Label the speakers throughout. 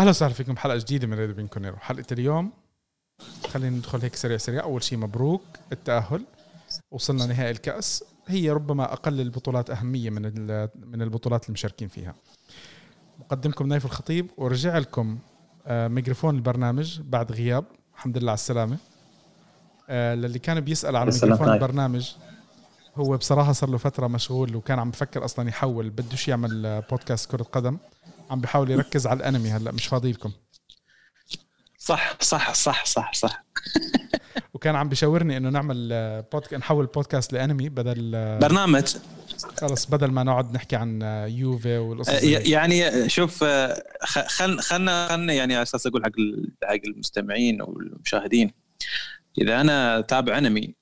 Speaker 1: أهلا وسهلا فيكم حلقه جديدة من ريدو بيانكونيرو حلقة اليوم خلينا ندخل هيك سريع سريع. أول شيء مبروك التأهل. وصلنا نهائي الكأس. هي ربما أقل البطولات أهمية من من البطولات المشاركين فيها. مقدمكم نايف الخطيب. ورجع لكم آه، ميكروفون البرنامج بعد غياب. الحمد لله على السلامة. آه، للي كان بيسأل عن ميكروفون البرنامج هو بصراحة صار له فترة مشغول وكان عم بفكر أصلا يحول بدوش يعمل بودكاست كرة قدم. عم بحاول يركز على الانمي هلا مش فاضي لكم.
Speaker 2: صح صح صح صح صح.
Speaker 1: وكان عم بشاورني إنه نعمل بودكاست نحول بودكاست لانمي بدل
Speaker 2: برنامج.
Speaker 1: خلص بدل ما نقعد نحكي عن يوفي والقصص
Speaker 2: يعني شوف خل خلنا خلنا يعني على أساس أقول حق حق المستمعين والمشاهدين إذا أنا تابع أنمي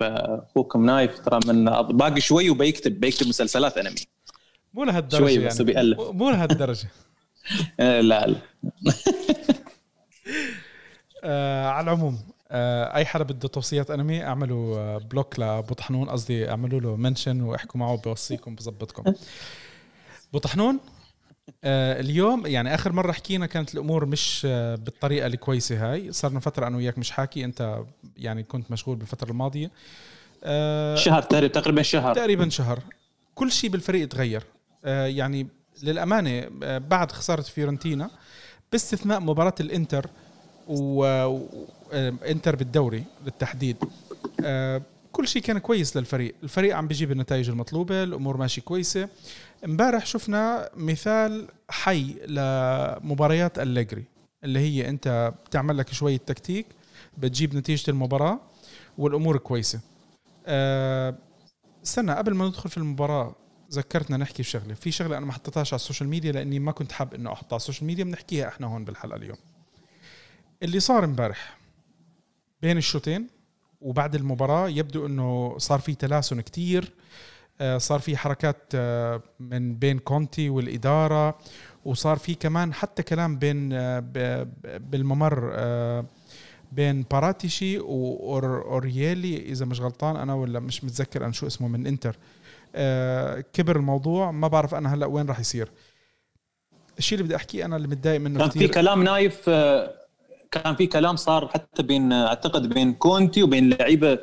Speaker 2: فأخوكم نايف ترى من باقي شوي وبيكتب بيكتب مسلسلات أنمي.
Speaker 1: مو لهالدرجة شوي بس يعني. بيألف. مو لهالدرجة.
Speaker 2: لا لا.
Speaker 1: آه على العموم آه أي حدا بده توصيات أنمي أعملوا آه block لابو طحنون قصدي أعملوا له mention وأحكوا معه بوصيكم بظبطكم. ابو طحنون آه اليوم يعني آخر مرة حكينا كانت الأمور مش آه بالطريقة الكويسة هاي. صرنا فترة أنا وياك مش حاكي. أنت يعني كنت مشغول بالفترة الماضية.
Speaker 2: آه شهر تقريبا شهر.
Speaker 1: تقريبا شهر. كل شيء بالفريق تغير آه يعني للأمانة آه بعد خسارة فيورنتينا باستثناء مباراة الإنتر وانتر بالدوري بالتحديد. آه، كل شيء كان كويس للفريق. الفريق عم بيجيب النتائج المطلوبة الأمور ماشي كويسة. امبارح شفنا مثال حي لمباريات الليجري اللي هي أنت بتعمل لك شوية تكتيك بتجيب نتيجة المباراة والأمور كويسة. استنى قبل ما ندخل في المباراة ذكرتنا نحكي بشغلة. في شغلة أنا ما حطيتهاش على السوشيال ميديا لأني ما كنت حاب إنه أحطها. على السوشيال ميديا بنحكيها إحنا هون بالحلقة اليوم. اللي صار امبارح بين الشوطين وبعد المباراة يبدو إنه صار في تلاسن كتير. آه، صار في حركات آه، من بين كونتي والإدارة وصار في كمان حتى كلام بين آه، بالممر بين باراتيشي وأوريالي إذا مش غلطان أنا ولا مش متذكر أنا شو اسمه من إنتر. كبر الموضوع ما بعرف أنا هلأ وين راح يصير. الشيء اللي بدي أحكيه أنا اللي متضايق منه
Speaker 2: كان في كلام نايف كان في كلام صار حتى بين أعتقد بين كونتي وبين لعيبة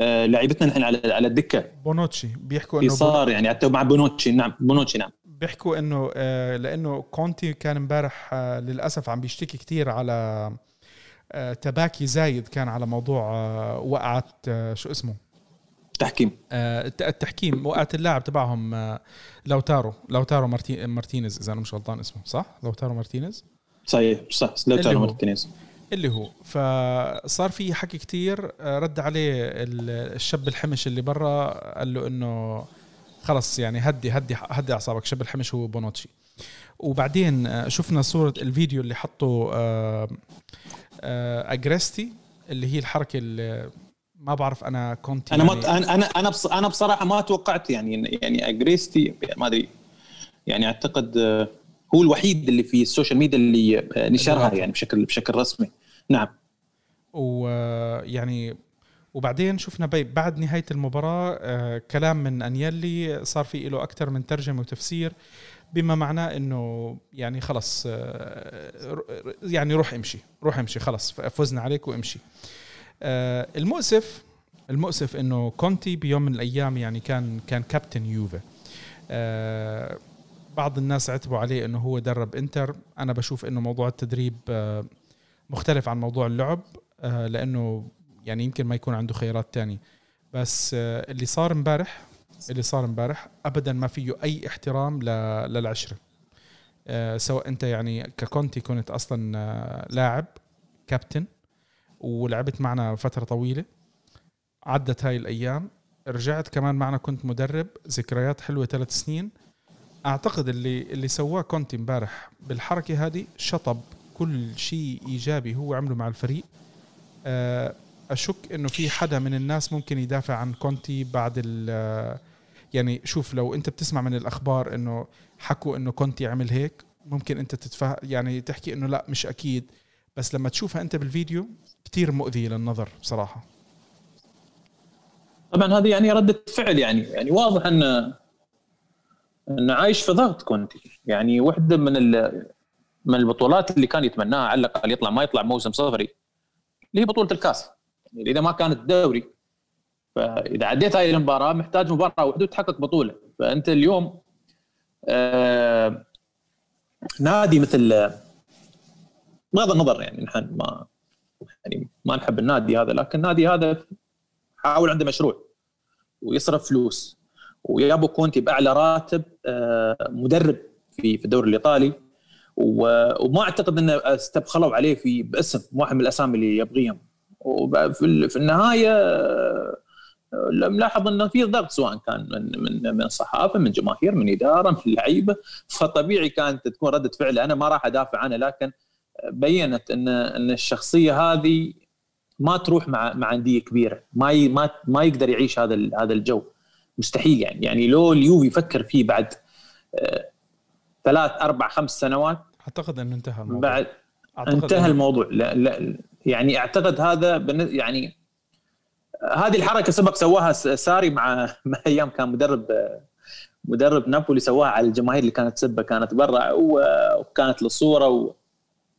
Speaker 2: آه، لعيبتنا الحين على على الدكة.
Speaker 1: بونوتشي. بيحكوا إنه
Speaker 2: صار يعني حتى مع بونوتشي نعم بونوتشي نعم.
Speaker 1: بيحكوا إنه آه، لأنه كونتي كان إمبارح آه، للأسف عم بيشتكي كثير على تباكي زايد كان على موضوع وقعت شو اسمه؟
Speaker 2: تحكيم
Speaker 1: التحكيم وقعت اللاعب تبعهم لوتارو لوتارو مارتينيز إذا أنا مش غلطان اسمه صح؟ لوتارو مارتينيز؟
Speaker 2: صحيح صح لوتارو مارتينيز.
Speaker 1: اللي هو. فصار في حكي كتير آه، رد عليه الشاب الحمش اللي برا قال له إنه خلص يعني هدي هدي هدي أعصابك الشاب الحمش هو بونوتشي. وبعدين آه، شفنا صورة الفيديو اللي حطه أغريستي آه، اللي هي الحركة اللي ما بعرف أنا كنت
Speaker 2: أنا يعني. أنا أنا أنا أنا بصراحة ما توقعت يعني يعني أغريستي ما أدري. يعني أعتقد هو الوحيد اللي في السوشيال ميديا اللي نشرها يعني بشكل بشكل رسمي. نعم.
Speaker 1: ويعني وبعدين شفنا بعد نهاية المباراة آه، كلام من أنيلي صار في له أكثر من ترجمة وتفسير بما معناه إنه يعني خلص آه، يعني روح امشي روح امشي خلص فزنا عليك وامشي. آه، المؤسف المؤسف إنه كونتي بيوم من الأيام يعني كان كان كابتن يوفا. بعض الناس عتبوا عليه إنه هو درب إنتر. أنا بشوف إنه موضوع التدريب آه، مختلف عن موضوع اللعب آه، لأنه يعني يمكن ما يكون عنده خيارات تانية بس آه، اللي صار امبارح اللي صار امبارح ابدا ما فيه أي احترام للعشرة. سواء أنت يعني ككونتي كنت أصلا لاعب كابتن ولعبت معنا فترة طويلة. عدت هاي الأيام. رجعت كمان معنا كنت مدرب. ذكريات حلوة ثلاث سنين. أعتقد اللي اللي سواه كونتي امبارح بالحركة هذه شطب كل شيء إيجابي هو عمله مع الفريق. آه، أشك إنه في حدا من الناس ممكن يدافع عن كونتي بعد ال يعني شوف لو أنت بتسمع من الأخبار إنه حكوا إنه كونتي عمل هيك ممكن أنت تتفهم يعني تحكي إنه لا مش أكيد. بس لما تشوفها أنت بالفيديو كتير مؤذية للنظر بصراحة.
Speaker 2: طبعا هذه يعني ردة فعل يعني يعني واضح أن انه عايش في ضغط كونتي يعني وحدة من من البطولات اللي كان يتمناها على الأقل يطلع ما يطلع موسم صفري اللي هي بطولة الكاس. يعني إذا ما كانت الدوري فإذا عديت هاي المباراة محتاج مباراة واحدة وتحقق بطولة. فأنت اليوم آه نادي مثل بغض النظر يعني نحن ما يعني ما نحب النادي هذا لكن النادي هذا حاول عنده مشروع ويصرف فلوس. ويابو كونتي بأعلى راتب آه، مدرب في في الدوري الإيطالي. وما أعتقد إنه استبخلوا عليه في باسم واحد من الأسامي اللي يبغيهم. وفي النهاية آه، ملاحظ إنه في ضغط سواء كان من من من الصحافه من جماهير من إدارة من لعيبة. فطبيعي كانت تكون ردة فعل. أنا ما راح أدافع عنه لكن بينت إن إن الشخصية هذه ما تروح مع مع انديه كبيرة. ما ما ما يقدر يعيش هذا هذا الجو. مستحيل يعني. يعني لو اليوفي يفكر فيه بعد آه، ثلاث أربع خمس سنوات
Speaker 1: أعتقد إنه انتهى الموضوع.
Speaker 2: بعد انتهى الموضوع. لا لا يعني أعتقد هذا يعني هذه الحركة سبق سواها ساري مع مع أيام كان مدرب مدرب نابولي سواها على الجماهير اللي كانت تسبه كانت برا وكانت للصورة و...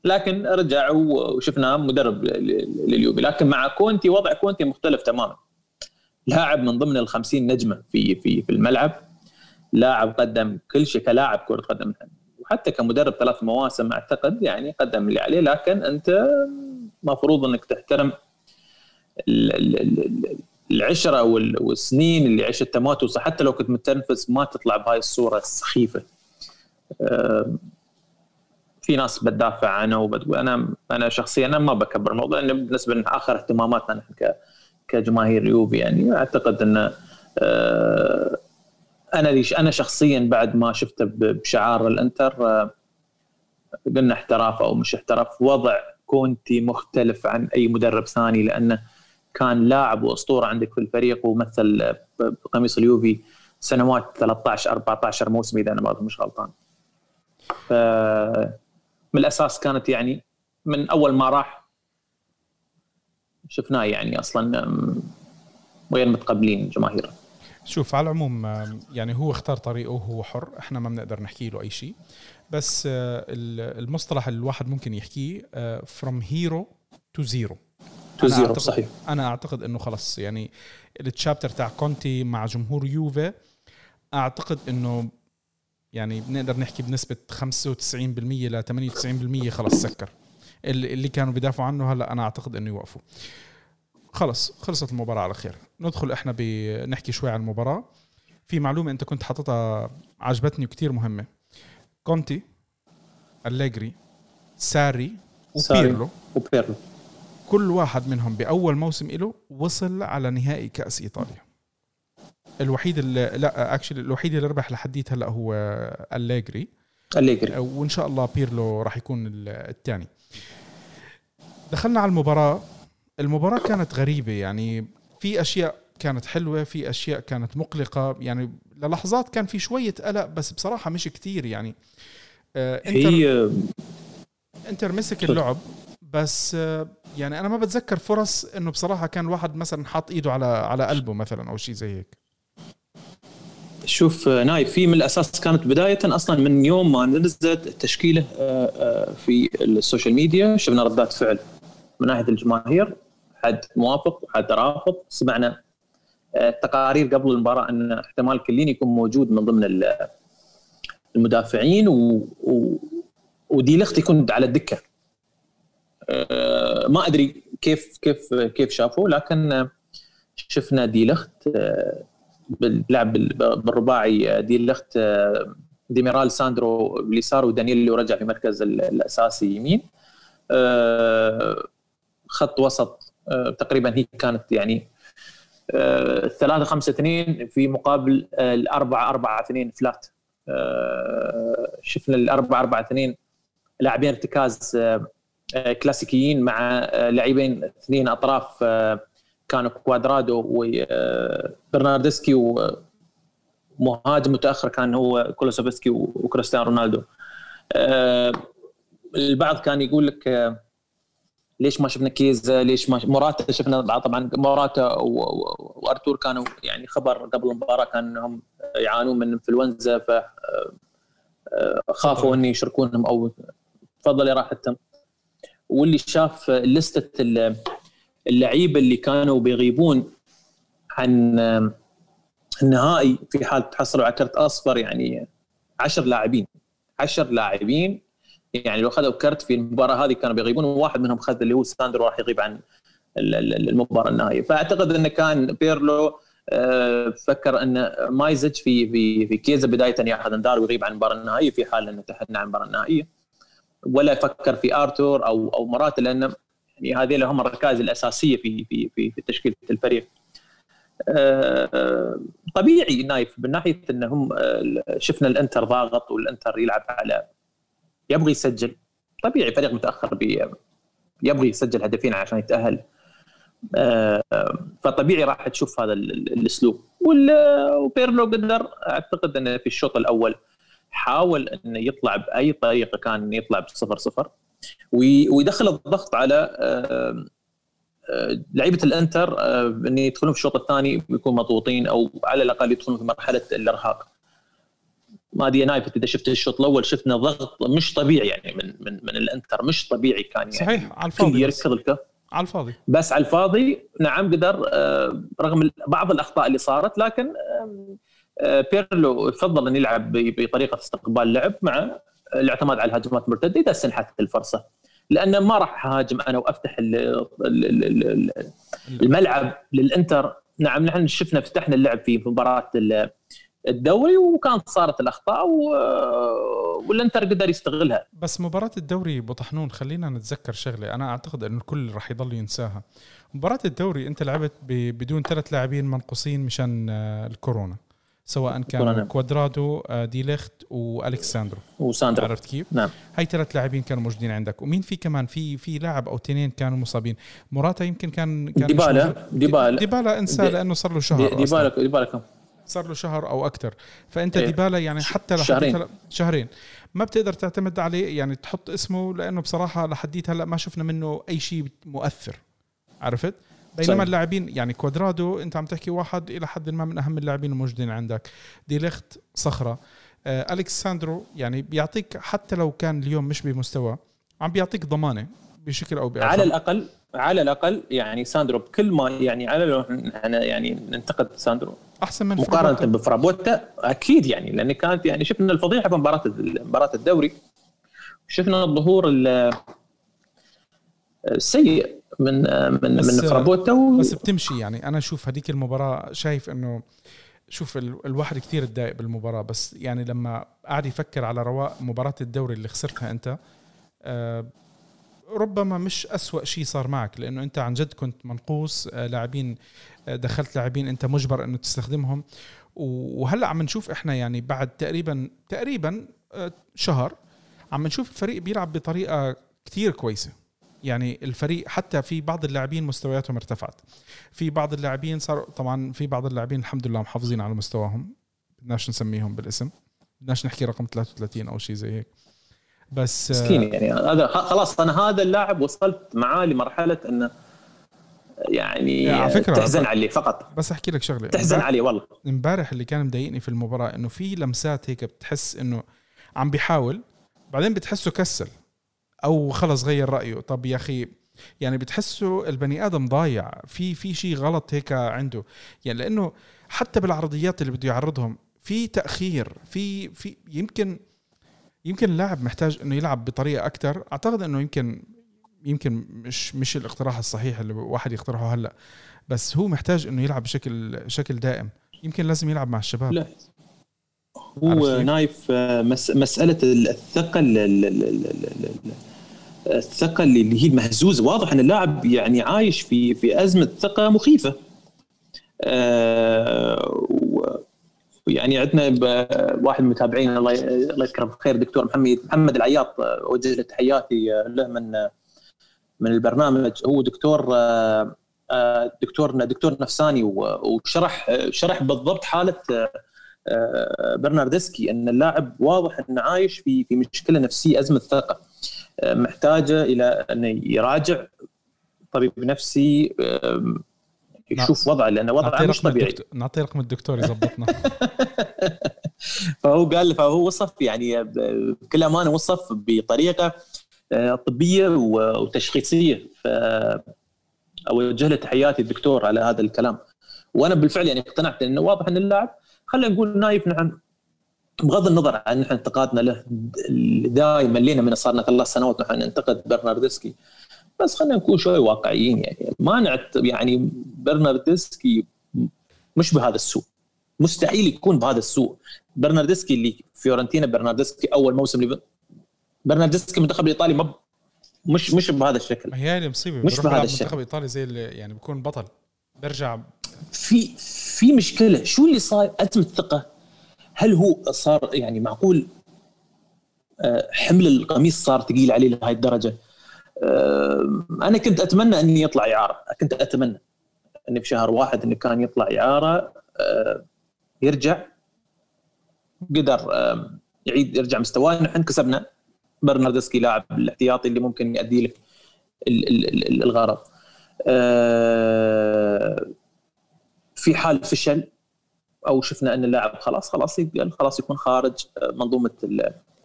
Speaker 2: لكن رجع وشفناه مدرب لليوفي لكن مع كونتي وضع كونتي مختلف تماما. لاعب من ضمن ال 50 نجمة في في في الملعب. لاعب قدم كل شيء كلاعب كرة قدم. وحتى كمدرب ثلاث مواسم أعتقد يعني قدم اللي عليه. لكن أنت مفروض أنك تحترم العشرة والسنين اللي عشتها ما توصل حتى لو كنت متنفس ما تطلع بهاي الصورة السخيفة. في ناس بتدافع عنه وبتقول أنا أنا شخصيا أنا ما بكبر الموضوع لأنه بالنسبة لنا آخر اهتماماتنا نحن كجماهير يوفي يعني أعتقد إن آه، أنا ليش أنا شخصيا بعد ما شفته بشعار الإنتر آه، قلنا احتراف أو مش احتراف وضع كونتي مختلف عن أي مدرب ثاني لأنه كان لاعب وأسطورة عندك في الفريق ومثل بقميص اليوفي سنوات 13 14 موسم إذا أنا ما مش غلطان. ف من الأساس كانت يعني من أول ما راح شفناه يعني أصلا غير متقبلين جماهير
Speaker 1: شوف على العموم يعني هو اختار طريقه وهو حر إحنا ما بنقدر نحكي له أي شيء. بس آه، المصطلح اللي الواحد ممكن يحكيه from hero to zero
Speaker 2: to zero صحيح.
Speaker 1: أنا أعتقد إنه خلص يعني ال chapter تاع كونتي مع جمهور يوفي أعتقد إنه يعني بنقدر نحكي بنسبة 95% ل 98% خلص سكر. اللي كانوا بيدافعوا عنه هلا أنا أعتقد إنه يوقفوا. خلص خلصت المباراة على خير. ندخل إحنا بنحكي شوي عن المباراة. في معلومة أنت كنت حاططها عجبتني وكتير مهمة. كونتي أليجري ساري وبيرلو.
Speaker 2: وبيرلو.
Speaker 1: كل واحد منهم بأول موسم له وصل على نهائي كأس إيطاليا. الوحيد اللي لا actually الوحيد اللي ربح لحديت هلا هو أليجري
Speaker 2: أليجري
Speaker 1: وإن شاء الله بيرلو راح يكون الثاني دخلنا على المباراة. المباراة كانت غريبة يعني في أشياء كانت حلوة في أشياء كانت مقلقة. يعني للحظات كان في شوية قلق بس بصراحة مش كتير يعني.
Speaker 2: آه انتر هي
Speaker 1: انتر مسك اللعب بس آه يعني أنا ما بتذكر فرص إنه بصراحة كان الواحد مثلا حاط إيده على على قلبه مثلا أو شيء زي هيك.
Speaker 2: شوف آه، نايف في من الأساس كانت بداية أصلا من يوم ما نزلت التشكيلة آه، آه، في السوشيال ميديا. شفنا ردات فعل من ناحيه الجماهير حد موافق وحد رافض. سمعنا تقارير قبل المباراة أن احتمال كيليني يكون موجود من ضمن المدافعين و, و... دي لخت يكون على الدكة. ما أدري كيف كيف كيف شافوا لكن شفنا دي بيلعب بالرباعي دي لخت ديميرال ساندرو باليسار ودانييلو رجع في المركز الأساسي يمين. خط وسط تقريبا هي كانت يعني الثلاثة خمسة اثنين في مقابل الأربعة أربعة اثنين flat شفنا الأربعة أربعة اثنين لاعبين ارتكاز كلاسيكيين مع لاعبين اثنين أطراف كانوا كوادرادو وبرنارديسكي ومهاجم متأخر كان هو كولوسيفسكي وكريستيانو رونالدو. آه، البعض كان يقول لك آه، ليش ما شفنا كيزا؟ ليش ما موراتا شفنا طبعا موراتا وأرتور كانوا يعني خبر قبل المباراة كان انهم يعانون من إنفلونزا ف آه، خافوا ان يشاركونهم أو تفضل يا راحتهم واللي شاف list ة اللعيبة اللي كانوا بيغيبون عن النهائي في حال تحصلوا على كرت أصفر يعني 10 لاعبين 10 لاعبين. يعني لو خذوا كرت في المباراة هذه كانوا بيغيبون وواحد منهم خذ اللي هو ساندرو راح يغيب عن المباراة النهائية. فأعتقد انه كان بيرلو آه، فكر إن ما يزج في في في كيزا بداية ياخذ انذار ويغيب عن المباراة النهائية في حال إنه تحدنا عن المباراة النهائية. ولا فكر في أرتور أو أو مرات لأن يعني هذه هم الركائز الأساسية في في في, في تشكيلة الفريق. آه، طبيعي نايف من ناحية إنهم آه، شفنا الإنتر ضاغط والإنتر يلعب على يبغى يسجل. طبيعي فريق متأخر يبغى يسجل هدفين عشان يتأهل. آه، فطبيعي راح تشوف هذا الأسلوب. وبيرلو قدر أعتقد إنه في الشوط الأول حاول إنه يطلع بأي طريقة كان يطلع بصفر صفر. ويدخل الضغط على آه، آه، لعيبة الانتر إن يدخلون في الشوط الثاني بيكون مضغوطين أو على الأقل يدخلون في مرحلة الإرهاق. ما أدري نايف إذا شفت الشوط الأول شفنا ضغط مش طبيعي يعني من من من الانتر مش طبيعي كان يعني
Speaker 1: صحيح على الفاضي
Speaker 2: يركض الكف.
Speaker 1: على الفاضي.
Speaker 2: بس على الفاضي نعم قدر آه، رغم بعض الأخطاء اللي صارت لكن آه، بيرلو يفضل أن يلعب بطريقة استقبال اللعب مع الاعتماد على الهجمات المرتدة إذا سنحت الفرصة. لأن ما راح أهاجم أنا وأفتح الملعب للإنتر. نعم نحن شفنا فتحنا اللعب في مباراة الدوري وكانت صارت الأخطاء والإنتر قدر يستغلها.
Speaker 1: بس مباراة الدوري أبو طحنون خلينا نتذكر شغلة أنا أعتقد إنه الكل راح يضل ينساها. مباراة الدوري أنت لعبت بدون ثلاث لاعبين منقوصين مشان آه، الكورونا. سواء كان. كوادرادو آه، ديليخت والكساندرو
Speaker 2: وساندرو.
Speaker 1: عرفت كيف؟
Speaker 2: نعم.
Speaker 1: هاي ثلاث لاعبين كانوا موجودين عندك. ومين في كمان؟ في في لاعب أو اثنين كانوا مصابين. موراتا يمكن كان كان
Speaker 2: ديبالا.
Speaker 1: ديبالا. ديبالا انساه دي لأنه صار له شهر
Speaker 2: ديبالا ديبالا كم؟
Speaker 1: صار له شهر أو أكثر فأنت إيه؟ ديبالا يعني حتى شهرين. شهرين. ما بتقدر تعتمد عليه يعني تحط اسمه لأنه بصراحة لحديت هلأ ما شفنا منه أي شيء مؤثر. عرفت؟ بينما اللاعبين يعني كوادرادو انت عم تحكي واحد إلى حد ما من أهم اللاعبين الموجودين عندك. ديليخت صخرة. آه الكساندرو يعني بيعطيك حتى لو كان اليوم مش بمستوى عم بيعطيك ضمانة بشكل أو بآخر.
Speaker 2: على الأقل على الأقل يعني ساندرو بكل ما يعني على لو يعني ننتقد ساندرو.
Speaker 1: أحسن من
Speaker 2: مقارنة بفرابوتا أكيد يعني لأن كانت يعني شفنا الفضيحة في مباراة مباراة الدوري. شفنا الظهور السيء من من من فرابوتا.
Speaker 1: بس بتمشي يعني. أنا أشوف هذيك المباراة شايف إنه شوف الواحد كثير تضايق بالمباراة بس يعني لما قاعد يفكر على رواق مباراة الدوري اللي خسرتها أنت آه، ربما مش أسوأ شيء صار معك لأنه أنت عن جد كنت منقوص آه، لاعبين آه، دخلت لاعبين أنت مجبر أنه تستخدمهم. وهلأ عم نشوف إحنا يعني بعد تقريبا تقريبا شهر عم نشوف الفريق بيلعب بطريقة كثير كويسة. يعني الفريق حتى في بعض اللاعبين مستوياتهم ارتفعت. في بعض اللاعبين صار طبعا في بعض اللاعبين الحمد لله محافظين على مستواهم. بدناش نسميهم بالاسم. بدناش نحكي رقم 33 أو شيء زي هيك. بس
Speaker 2: مسكين يعني. هذا خلاص أنا هذا اللاعب وصلت معاه لمرحلة إنه يعني على فكرة تحزن عليه فقط.
Speaker 1: بس أحكي لك شغلة.
Speaker 2: تحزن عليه والله.
Speaker 1: امبارح اللي كان مضايقني في المباراة إنه في لمسات هيك بتحس إنه عم بيحاول بعدين بتحسه كسل. أو خلص غير رأيه. طب يا أخي يعني بتحسه البني آدم ضايع. في في شيء غلط هيك عنده. يعني لأنه حتى بالعرضيات اللي بده يعرضهم في تأخير في في يمكن يمكن اللاعب محتاج إنه يلعب بطريقة أكثر أعتقد إنه يمكن يمكن مش مش الاقتراح الصحيح اللي واحد يقترحه هلأ. بس هو محتاج إنه يلعب بشكل شكل دائم. يمكن لازم يلعب مع الشباب.
Speaker 2: لا. هو نايف آه، مسألة الثقة الثقة اللي هي مهزوزه واضح أن اللاعب يعني عايش في في أزمة ثقة مخيفة. آه، يعني عندنا واحد من المتابعين الله الله يذكره بالخير دكتور محمد محمد العياط. أوجه له تحياتي له من من البرنامج. هو دكتور دكتور دكتور نفساني وشرح شرح بالضبط حالة برناردسكي أن اللاعب واضح انه عايش في في مشكلة نفسية أزمة ثقة. محتاجة إلى انه يراجع طبيب نفسي يشوف وضعه لأنه وضعه مش طبيعي.
Speaker 1: نعطيه رقم الدكتور يظبطنا.
Speaker 2: فهو قال فهو وصف يعني بكل أمانة وصف بطريقة طبية وتشخيصية. فاوجه له تحياتي الدكتور على هذا الكلام. وأنا بالفعل يعني اقتنعت إنه واضح ان اللاعب خلينا نقول نايف نعم بغض النظر عن نحن انتقادنا له دائما لنا من صار لنا ثلاث سنوات نحن ننتقد برناردسكي. بس خلينا نكون شوي واقعيين يعني. ما نعت يعني برناردسكي مش بهذا السوء. مستحيل يكون بهذا السوء. برناردسكي اللي فيورنتينا برناردسكي أول موسم برناردسكي المنتخب الإيطالي ما مش مش بهذا الشكل.
Speaker 1: هي هي مصيبة. مش بهذا الشكل. المنتخب الايطالي زي اللي يعني بيكون بطل. بيرجع
Speaker 2: في في مشكلة. شو اللي صاير؟ أزمة ثقة. هل هو صار يعني معقول آه، حمل القميص صار ثقيل عليه لهي الدرجة؟ آه، أنا كنت أتمنى اني يطلع إعارة كنت أتمنى اني بشهر واحد إنه كان يطلع إعارة آه، يرجع قدر يعيد يرجع مستواه. نحن كسبنا برناردسكي لاعب الاحتياطي اللي ممكن يؤدي لك الغرض. في حال فشل أو شفنا أن اللاعب خلاص خلاص خلاص يكون خارج آه، منظومة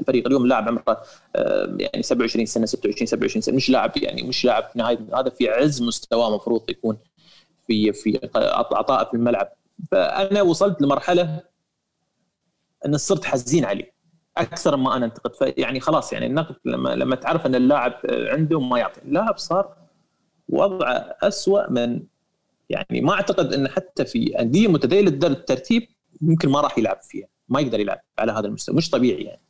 Speaker 2: الفريق. اليوم اللاعب عمره آه، يعني 27 سنة 26 27 سنة. مش لاعب يعني مش لاعب نهايه هذا في عز مستواه المفروض يكون في في عطاء في الملعب. فأنا وصلت لمرحلة أن صرت حزين عليه أكثر ما أنا أنتقد. فيعني خلاص يعني النقد لما لما تعرف أن اللاعب عنده ما يعطي. اللاعب صار وضعه اسوء من يعني ما أعتقد إن حتى في أندية متدينه الترتيب ممكن ما راح يلعب فيها ما يقدر يلعب على هذا المستوى مش طبيعي يعني.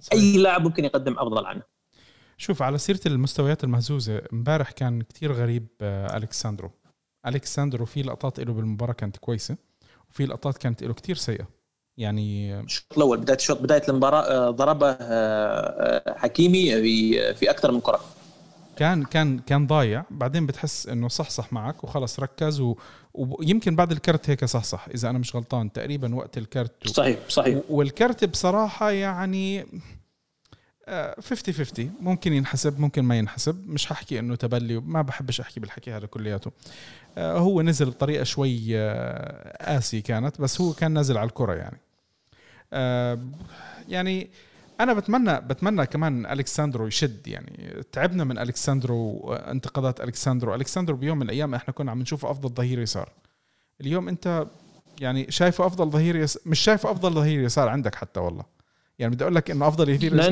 Speaker 2: صحيح. أي لاعب ممكن يقدم أفضل عنه.
Speaker 1: شوف على سيرة المستويات المهزوزة امبارح كان كتير غريب آه، الكساندرو الكساندرو في لقطات له بالمباراة كانت كويسة وفي لقطات كانت له كتير سيئة. يعني
Speaker 2: الشوط الأول بداية الشوط بداية المباراة آه، ضربه آه، حكيمي في في أكثر من كرة.
Speaker 1: كان كان كان ضايع. بعدين بتحس إنه صح صح معك وخلص ركز و... ويمكن بعد الكرت هيك صح صح إذا أنا مش غلطان تقريبا وقت الكرت
Speaker 2: و... صحيح صحيح.
Speaker 1: والكرت بصراحة يعني 50 آه، 50 ممكن ينحسب ممكن ما ينحسب. مش هحكي إنه تبلي ما بحبش أحكي بالحكي هذا كلياته. آه، هو نزل بطريقه شوي آه، قاسي كانت بس هو كان نازل على الكرة يعني. يعني أنا بتمنى بتمنى كمان الكساندرو يشد يعني تعبنا من الكساندرو وانتقادات الكساندرو الكساندرو بيوم من الأيام إحنا كنا عم نشوفه أفضل ظهير يسار. اليوم أنت يعني شايفه أفضل ظهير يس... مش شايفه أفضل ظهير يسار عندك حتى والله. يعني بدي أقول لك إنه أفضل ظهير
Speaker 2: لا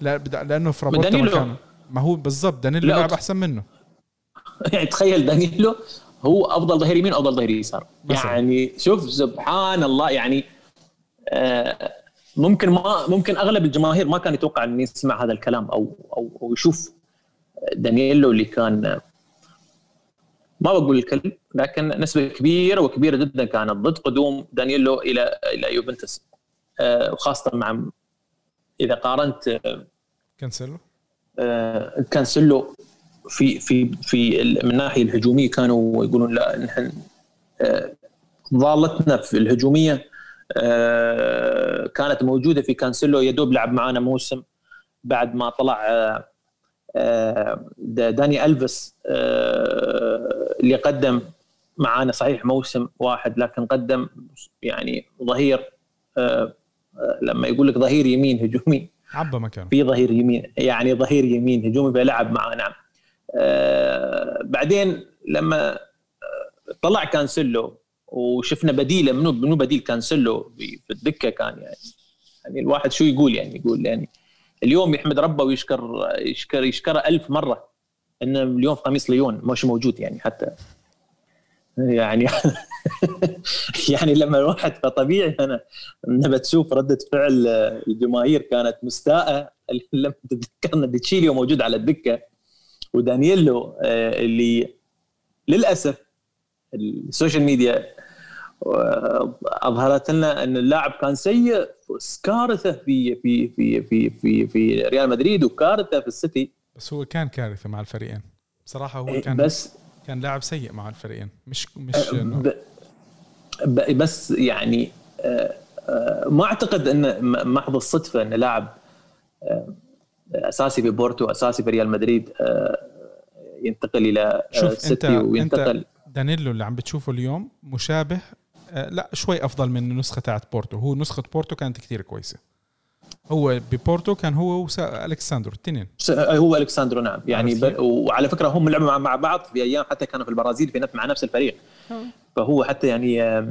Speaker 2: لا
Speaker 1: لا لأنه فرابوتا مكانه. ما هو بالضبط دانيلو لعب أحسن منه.
Speaker 2: يعني تخيل دانيلو هو أفضل ظهير يمين أفضل ظهير يسار. يعني شوف سبحان الله يعني آه ممكن ما ممكن أغلب الجماهير ما كان يتوقع ان يسمع هذا الكلام أو أو, أو يشوف دانييلو اللي كان ما بقول الكل لكن نسبة كبيرة وكبيرة جدا كانت ضد قدوم دانييلو إلى إلى يوفنتوس. آه، وخاصة مع إذا قارنت
Speaker 1: آه، كانسيلو؟
Speaker 2: آه، في في في من الناحيه الهجومية كانوا يقولون لا نحن ضالتنا في الهجومية. كانت موجودة في كانسيلو يدوب لعب معانا موسم بعد ما طلع آه، آه، داني ألفيس اللي قدم معانا صحيح موسم واحد لكن قدم يعني ظهير لما يقول لك ظهير يمين هجومي
Speaker 1: عبى مكان
Speaker 2: في ظهير يمين يعني ظهير يمين هجومي بيلعب معاه نعم. بعدين لما طلع كانسيلو وشفنا بديله منو منو بديل كانسلو في الدكة كان يعني. يعني الواحد شو يقول يعني؟ يقول يعني اليوم يحمد ربه ويشكر يشكر يشكره ألف مرة إنه اليوم في قميص ليون مش موجود يعني حتى. يعني يعني لما الواحد فطبيعي أنا لما تشوف ردة فعل الجماهير كانت مستاءة. لما تذكرنا ديتشيليو موجود على الدكة ودانييلو آه، اللي للأسف ال social media أظهرت لنا أن اللاعب كان سيء كارثة في في في في في في ريال مدريد وكارثة في السيتي.
Speaker 1: بس هو كان كارثة مع الفريقين. بصراحه هو كان بس كان لاعب سيء مع الفريقين. مش مش
Speaker 2: ب بس يعني آه، آه، ما أعتقد أن محض الصدفة أن لاعب أساسي في بورتو أساسي في ريال مدريد ينتقل إلى
Speaker 1: سيتي وينتقل. أنت دانيلو اللي عم بتشوفه اليوم مشابه لا شوي أفضل من النسخه تاعت بورتو. هو نسخة بورتو كانت كثير كويسة. هو ببورتو كان هو والكساندرو الاثنين
Speaker 2: هو الكساندرو نعم. يعني ب... وعلى فكرة هم لعبوا مع بعض في أيام حتى كانوا في البرازيل في مع نفس الفريق. فهو حتى يعني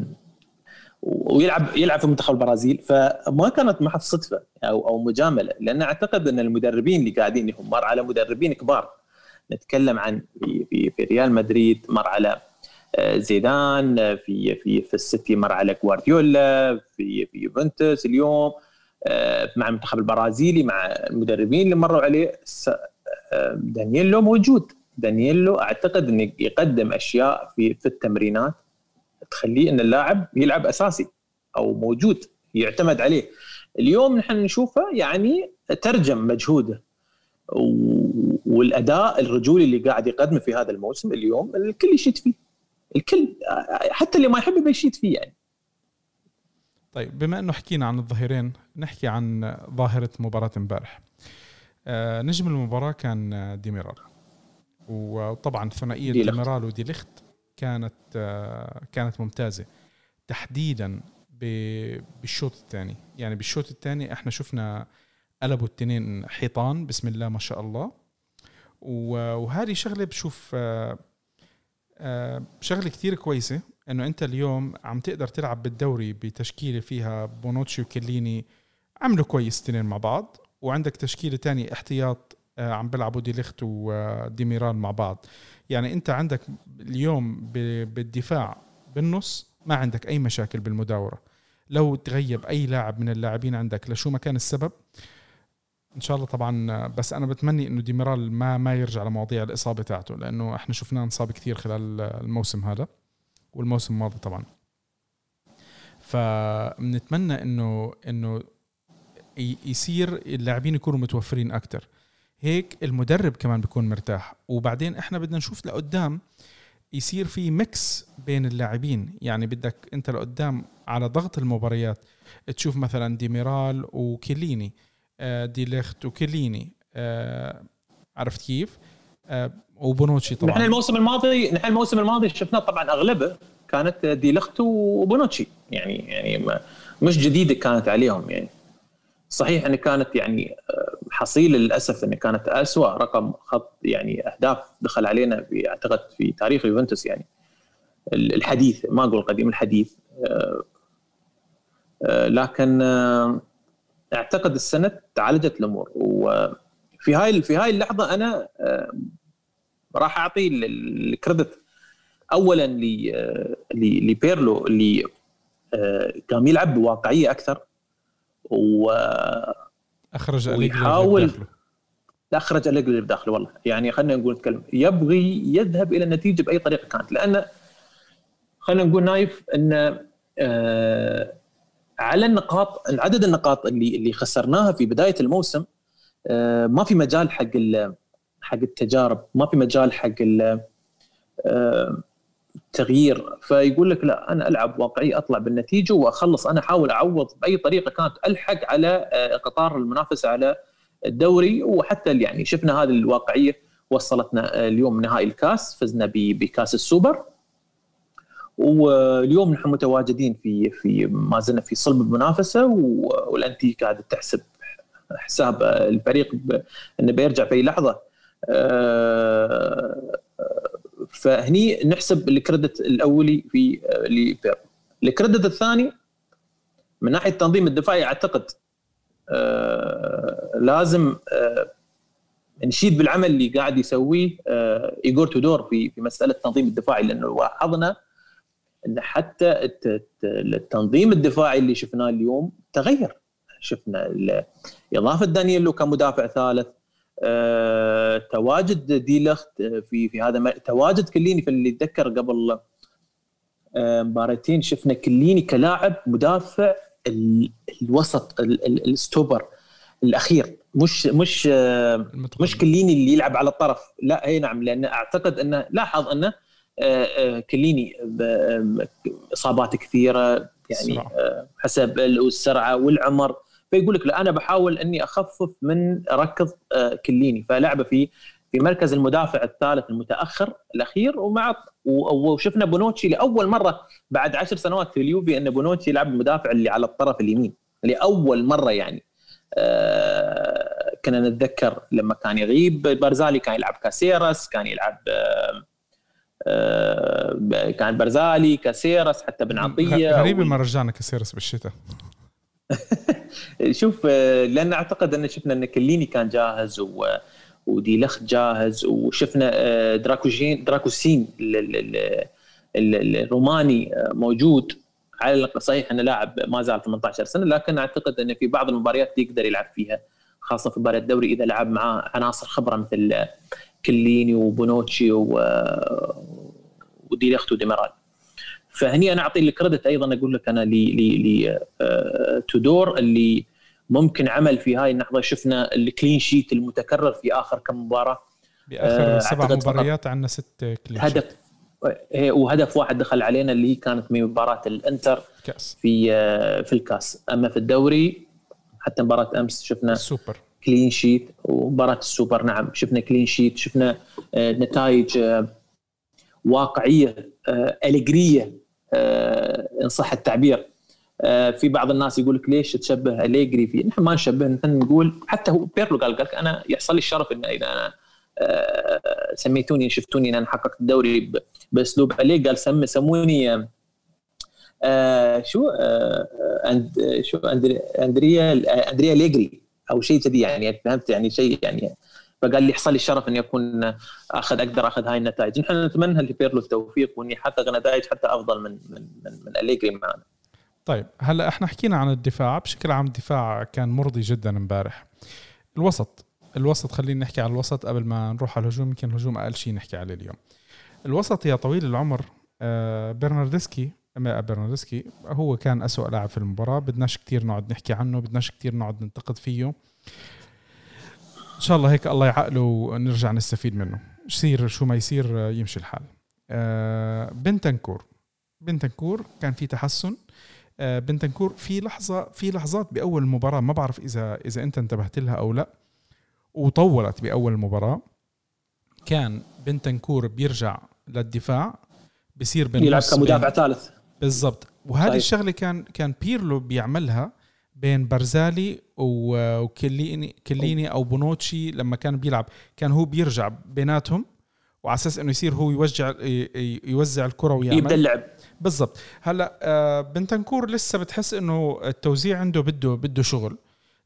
Speaker 2: ويلعب يلعب في منتخب البرازيل. فما كانت محض صدفة أو أو مجاملة لأن أعتقد أن المدربين اللي قاعدين هم مر على مدربين كبار. نتكلم عن في في, في ريال مدريد مر على آه، زيدان آه، في في في السيتي مر على جوارديولا في في يوفنتوس اليوم آه، مع المنتخب البرازيلي مع المدربين اللي مروا عليه. دانييلو موجود. دانييلو أعتقد إنه يقدم أشياء في في التمرينات تخليه إن اللاعب يلعب أساسي أو موجود يعتمد عليه. اليوم نحن نشوفه يعني ترجم مجهوده. والأداء الرجولي اللي قاعد يقدمه في هذا الموسم اليوم الكل يشيد فيه. الكل حتى اللي ما يحبه بيشيد فيه يعني.
Speaker 1: طيب بما إنه حكينا عن الظهيرين نحكي عن ظاهرة مباراة امبارح. آه نجم المباراة كان ديميرال وطبعا ثنائية ديميرال وديليخت كانت آه كانت ممتازة. تحديدا بالشوط الثاني. يعني بالشوط الثاني إحنا شفنا قلبوا التنين حيطان بسم الله ما شاء الله. وهذه شغلة بشوف آه، شغلة كثير كويسة إنه أنت اليوم عم تقدر تلعب بالدوري بتشكيلة فيها بونوتشي وكليني عملوا كويس اثنين مع بعض وعندك تشكيلة تانية احتياط آه، عم بيلعبوا ديليخت وديميرال مع بعض. يعني أنت عندك اليوم بالدفاع بالنص ما عندك أي مشاكل بالمداورة. لو تغيب أي لاعب من اللاعبين عندك لشو ما كان السبب إن شاء الله طبعا بس أنا بتمني إنه ديميرال ما ما يرجع لمواضيع الإصابة تاعته لأنه إحنا شفناه انصاب كثير خلال الموسم هذا والموسم الماضي طبعا. فبنتمنى إنه إنه يصير اللاعبين يكونوا متوفرين أكثر هيك المدرب كمان بيكون مرتاح. وبعدين إحنا بدنا نشوف لقدام يصير في mix بين اللاعبين. يعني بدك أنت لقدام على ضغط المباريات تشوف مثلا ديميرال وكيليني. آه، ديليخت وكيليني آه، عرفت كيف؟ آه، وبونوتشي طبعا.
Speaker 2: نحن الموسم الماضي نحن الموسم الماضي شفناه طبعا أغلبه كانت ديليخت وبونوتشي يعني يعني مش جديدة كانت عليهم يعني. صحيح إن كانت يعني حصيلة للأسف إن كانت أسوأ رقم خط يعني أهداف دخل علينا أعتقد في تاريخ يوفنتوس يعني. الحديث ما أقول القديم الحديث لكن أعتقد السنة تعالجت الأمور. وفي هاي في هاي اللحظة أنا راح أعطي الكريدت اولا لبيرلو اللي قام يلعب بواقعية أكثر. و
Speaker 1: أخرج ويحاول
Speaker 2: أخرج اللي بداخله والله. يعني خلينا نقول نتكلم. يبغي يذهب إلى النتيجه بأي طريقة كانت لأن خلينا نقول نايف إن آه على النقاط عدد النقاط اللي اللي خسرناها في بداية الموسم آه ما في مجال حق حق التجارب ما في مجال حق التغيير آه، فيقول لك لا أنا ألعب واقعي أطلع بالنتيجة وأخلص. أنا أحاول أعوض بأي طريقة كانت ألحق على آه، قطار المنافسة على الدوري. وحتى يعني شفنا هذه الواقعية وصلتنا اليوم نهائي الكاس فزنا بكاس السوبر. واليوم نحن متواجدين في في ما زلنا في صلب المنافسة والانتر قاعدة تحسب حساب الفريق إنه بيرجع في لحظة. آه، فهني نحسب ال credit الأولي في لبيرلو. ال credit الثاني من ناحية التنظيم الدفاعي أعتقد آه، لازم آه، نشيد بالعمل اللي قاعد يسويه ايجور تودور في في مسألة التنظيم الدفاعي لأنه لاحظنا إن حتى التنظيم الدفاعي اللي شفناه اليوم تغير. شفنا اضافه دانييلو كمدافع ثالث أه، تواجد ديلخت في في هذا تواجد كليني في اللي اتذكر قبل أه، مباراتين شفنا كليني كلاعب مدافع الوسط الستوبر الأخير. مش مش أه، مش كليني اللي يلعب على الطرف. لا أي نعم لأن أعتقد أنه لاحظ أنه آه، آه، كليني باصابات كثيرة يعني آه، حسب السرعة والعمر. فيقول لك لا أنا بحاول إني أخفف من ركض كليني. فلعبة في في مركز المدافع الثالث المتأخر الأخير ومع وشفنا بونوتشي لأول مرة بعد عشر سنوات في اليوفي إن بونوتشي يلعب المدافع اللي على الطرف اليمين لأول مرة يعني. آه، كنا نتذكر لما كان يغيب برزالي كان يلعب كاسيرس كان يلعب كان برزالي كاسيرس حتى بن عطية
Speaker 1: غريب ما رجعنا كاسيرس بالشتاء.
Speaker 2: شوف لأن أعتقد أن شفنا أن كليني كان جاهز و وديلخت جاهز وشفنا دراكوجين دراكوسين الروماني موجود. على صحيح انه لاعب ما زال 18 سنة لكن أعتقد انه في بعض المباريات يقدر يلعب فيها خاصة في مباريات الدوري إذا لعب معاه عناصر خبرة مثل كليني وبونوتشي وديليخت وديميرال. فهني أنا أعطي ال credit أيضا أقول لك أنا ل ل تودور اللي ممكن عمل في هاي اللحظة. شفنا ال clean sheet المتكرر في آخر كم مباراة.
Speaker 1: بآخر سبع مباريات عندنا ست clean
Speaker 2: هدف. وهدف واحد دخل علينا اللي هي كانت من مباراة الإنتر
Speaker 1: كأس.
Speaker 2: في في الكأس. أما في الدوري حتى مباراة أمس شفنا
Speaker 1: السوبر
Speaker 2: clean sheet ومباراه السوبر. نعم شفنا clean sheet شفنا نتائج واقعية أليجرية إن صح التعبير. في بعض الناس يقول لك ليش تشبه أليجري فيه نحن ما نشبه نحن نقول حتى هو بيرلو قال لك أنا يحصل لي الشرف ان إذا أنا سميتوني شفتوني إن أنا حققت الدوري بأسلوب أليجري. قال سم سموني آه شو آه أند شو أندريا أندريا ليجري أو شيء كذي يعني فهمت؟ يعني شيء يعني فقال لي يحصل لي الشرف إني أكون أخذ أقدر أخذ هاي النتائج. نحن نتمنى لبيرلو التوفيق وإني يحقق نتائج حتى أفضل من من من, من أليجري معنا.
Speaker 1: طيب هلأ إحنا حكينا عن الدفاع. بشكل عام الدفاع كان مرضي جدا إمبارح. الوسط الوسط خلينا نحكي على الوسط قبل ما نروح على الهجوم. يمكن الهجوم أقل شيء نحكي عليه اليوم. الوسط يا طويل العمر برناردسكي برناردسكي هو كان أسوأ لاعب في المباراة. بدناش كتير نقعد نحكي عنه بدناش كتير نقعد ننتقد فيه. إن شاء الله هيك الله يعقله ونرجع نستفيد منه. يصير؟ شو ما يصير يمشي الحال. بنتنكور. بنتنكور كان في تحسن. بنتنكور في لحظة في لحظات بأول المباراة ما بعرف إذا إذا أنت انتبهت لها أو لا وطولت بأول المباراة كان بنتنكور بيرجع للدفاع بصير
Speaker 2: بين يلعب كمدافع ثالث.
Speaker 1: بالضبط. وهذه طيب. الشغلة كان كان بيرلو بيعملها بين برزالي وكليني كليني أو بونوتشي لما كان بيلعب. كان هو بيرجع بيناتهم وعلى أساس إنه يصير هو يوزع يوزع الكرة ويعمل.
Speaker 2: يبدأ اللعب.
Speaker 1: بالضبط. هلأ بنتنكور لسه بتحس إنه التوزيع عنده بده بده شغل.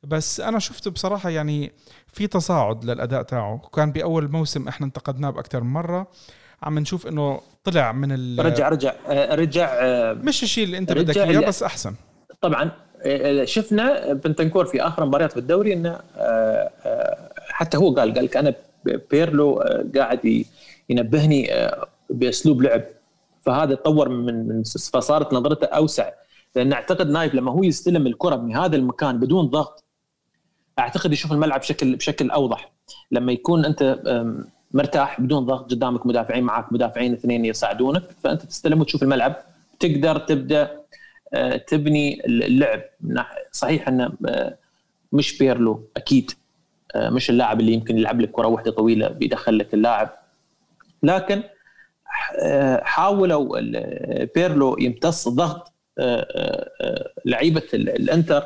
Speaker 1: بس أنا شفت بصراحة يعني في تصاعد للأداء تاعه. كان بأول موسم إحنا انتقدناه باكثر من مرة. عم نشوف إنه طلع من ال
Speaker 2: رجع رجع رجع
Speaker 1: مش الشيء اللي أنت بدك إياه بس أحسن.
Speaker 2: طبعا شفنا بنتنكور في آخر مباريات في الدوري إنه حتى هو قال قال أنا بيرلو قاعد ينبهني بأسلوب لعب. فهذا تطور من من فصارت نظرته أوسع. لأن أعتقد نايف لما هو يستلم الكرة من هذا المكان بدون ضغط أعتقد يشوف الملعب بشكل بشكل أوضح. لما يكون أنت مرتاح بدون ضغط قدامك مدافعين معك مدافعين اثنين يساعدونك. فأنت تستلم وتشوف الملعب. تقدر تبدأ تبني اللعب. صحيح إنه مش بيرلو أكيد. مش اللاعب اللي يمكن يلعب لك كرة واحدة طويلة بيدخل لك اللاعب. لكن حاولوا بيرلو يمتص ضغط لعيبة الإنتر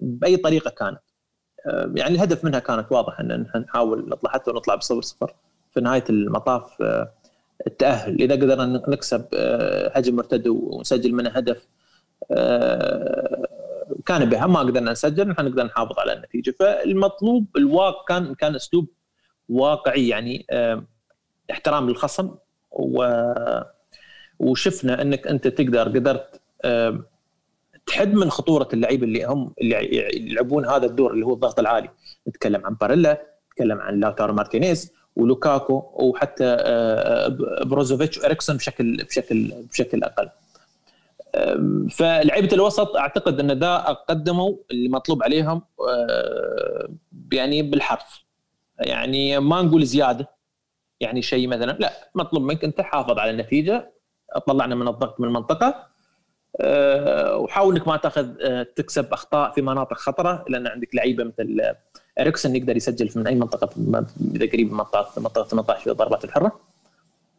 Speaker 2: بأي طريقة كانت. يعني الهدف منها كانت واضح إن نحاول نطلع حتى ونطلع بصفر صفر. في نهاية المطاف التأهل. إذا قدرنا نكسب هجم مرتد ونسجل منه هدف كان بها. ما قدرنا نسجل نحن نقدر نحافظ على النتيجة. فالمطلوب الواقع كان كان أسلوب واقعي يعني احترام للخصم و وشفنا إنك أنت تقدر قدرت تحد من خطورة اللعيبه اللي هم اللي يلعبون هذا الدور اللي هو الضغط العالي. نتكلم عن باريلا نتكلم عن لاوتارو مارتينيز ولوكاكو وحتى بروزوفيتش وإريكسون بشكل بشكل بشكل أقل. فلعيبة الوسط أعتقد أن ذا قدموا اللي مطلوب عليهم يعني بالحرف. يعني ما نقول زيادة يعني شيء مثلا لا مطلوب منك أنت حافظ على النتيجة طلعنا من الضغط من المنطقة وحاول إنك ما تأخذ تكسب أخطاء في مناطق خطرة لأن عندك لعيبة مثل إريكسون يقدر يسجل من أي منطقة إذا قريب من منطقة منطقة 18 في الضربات الحرة.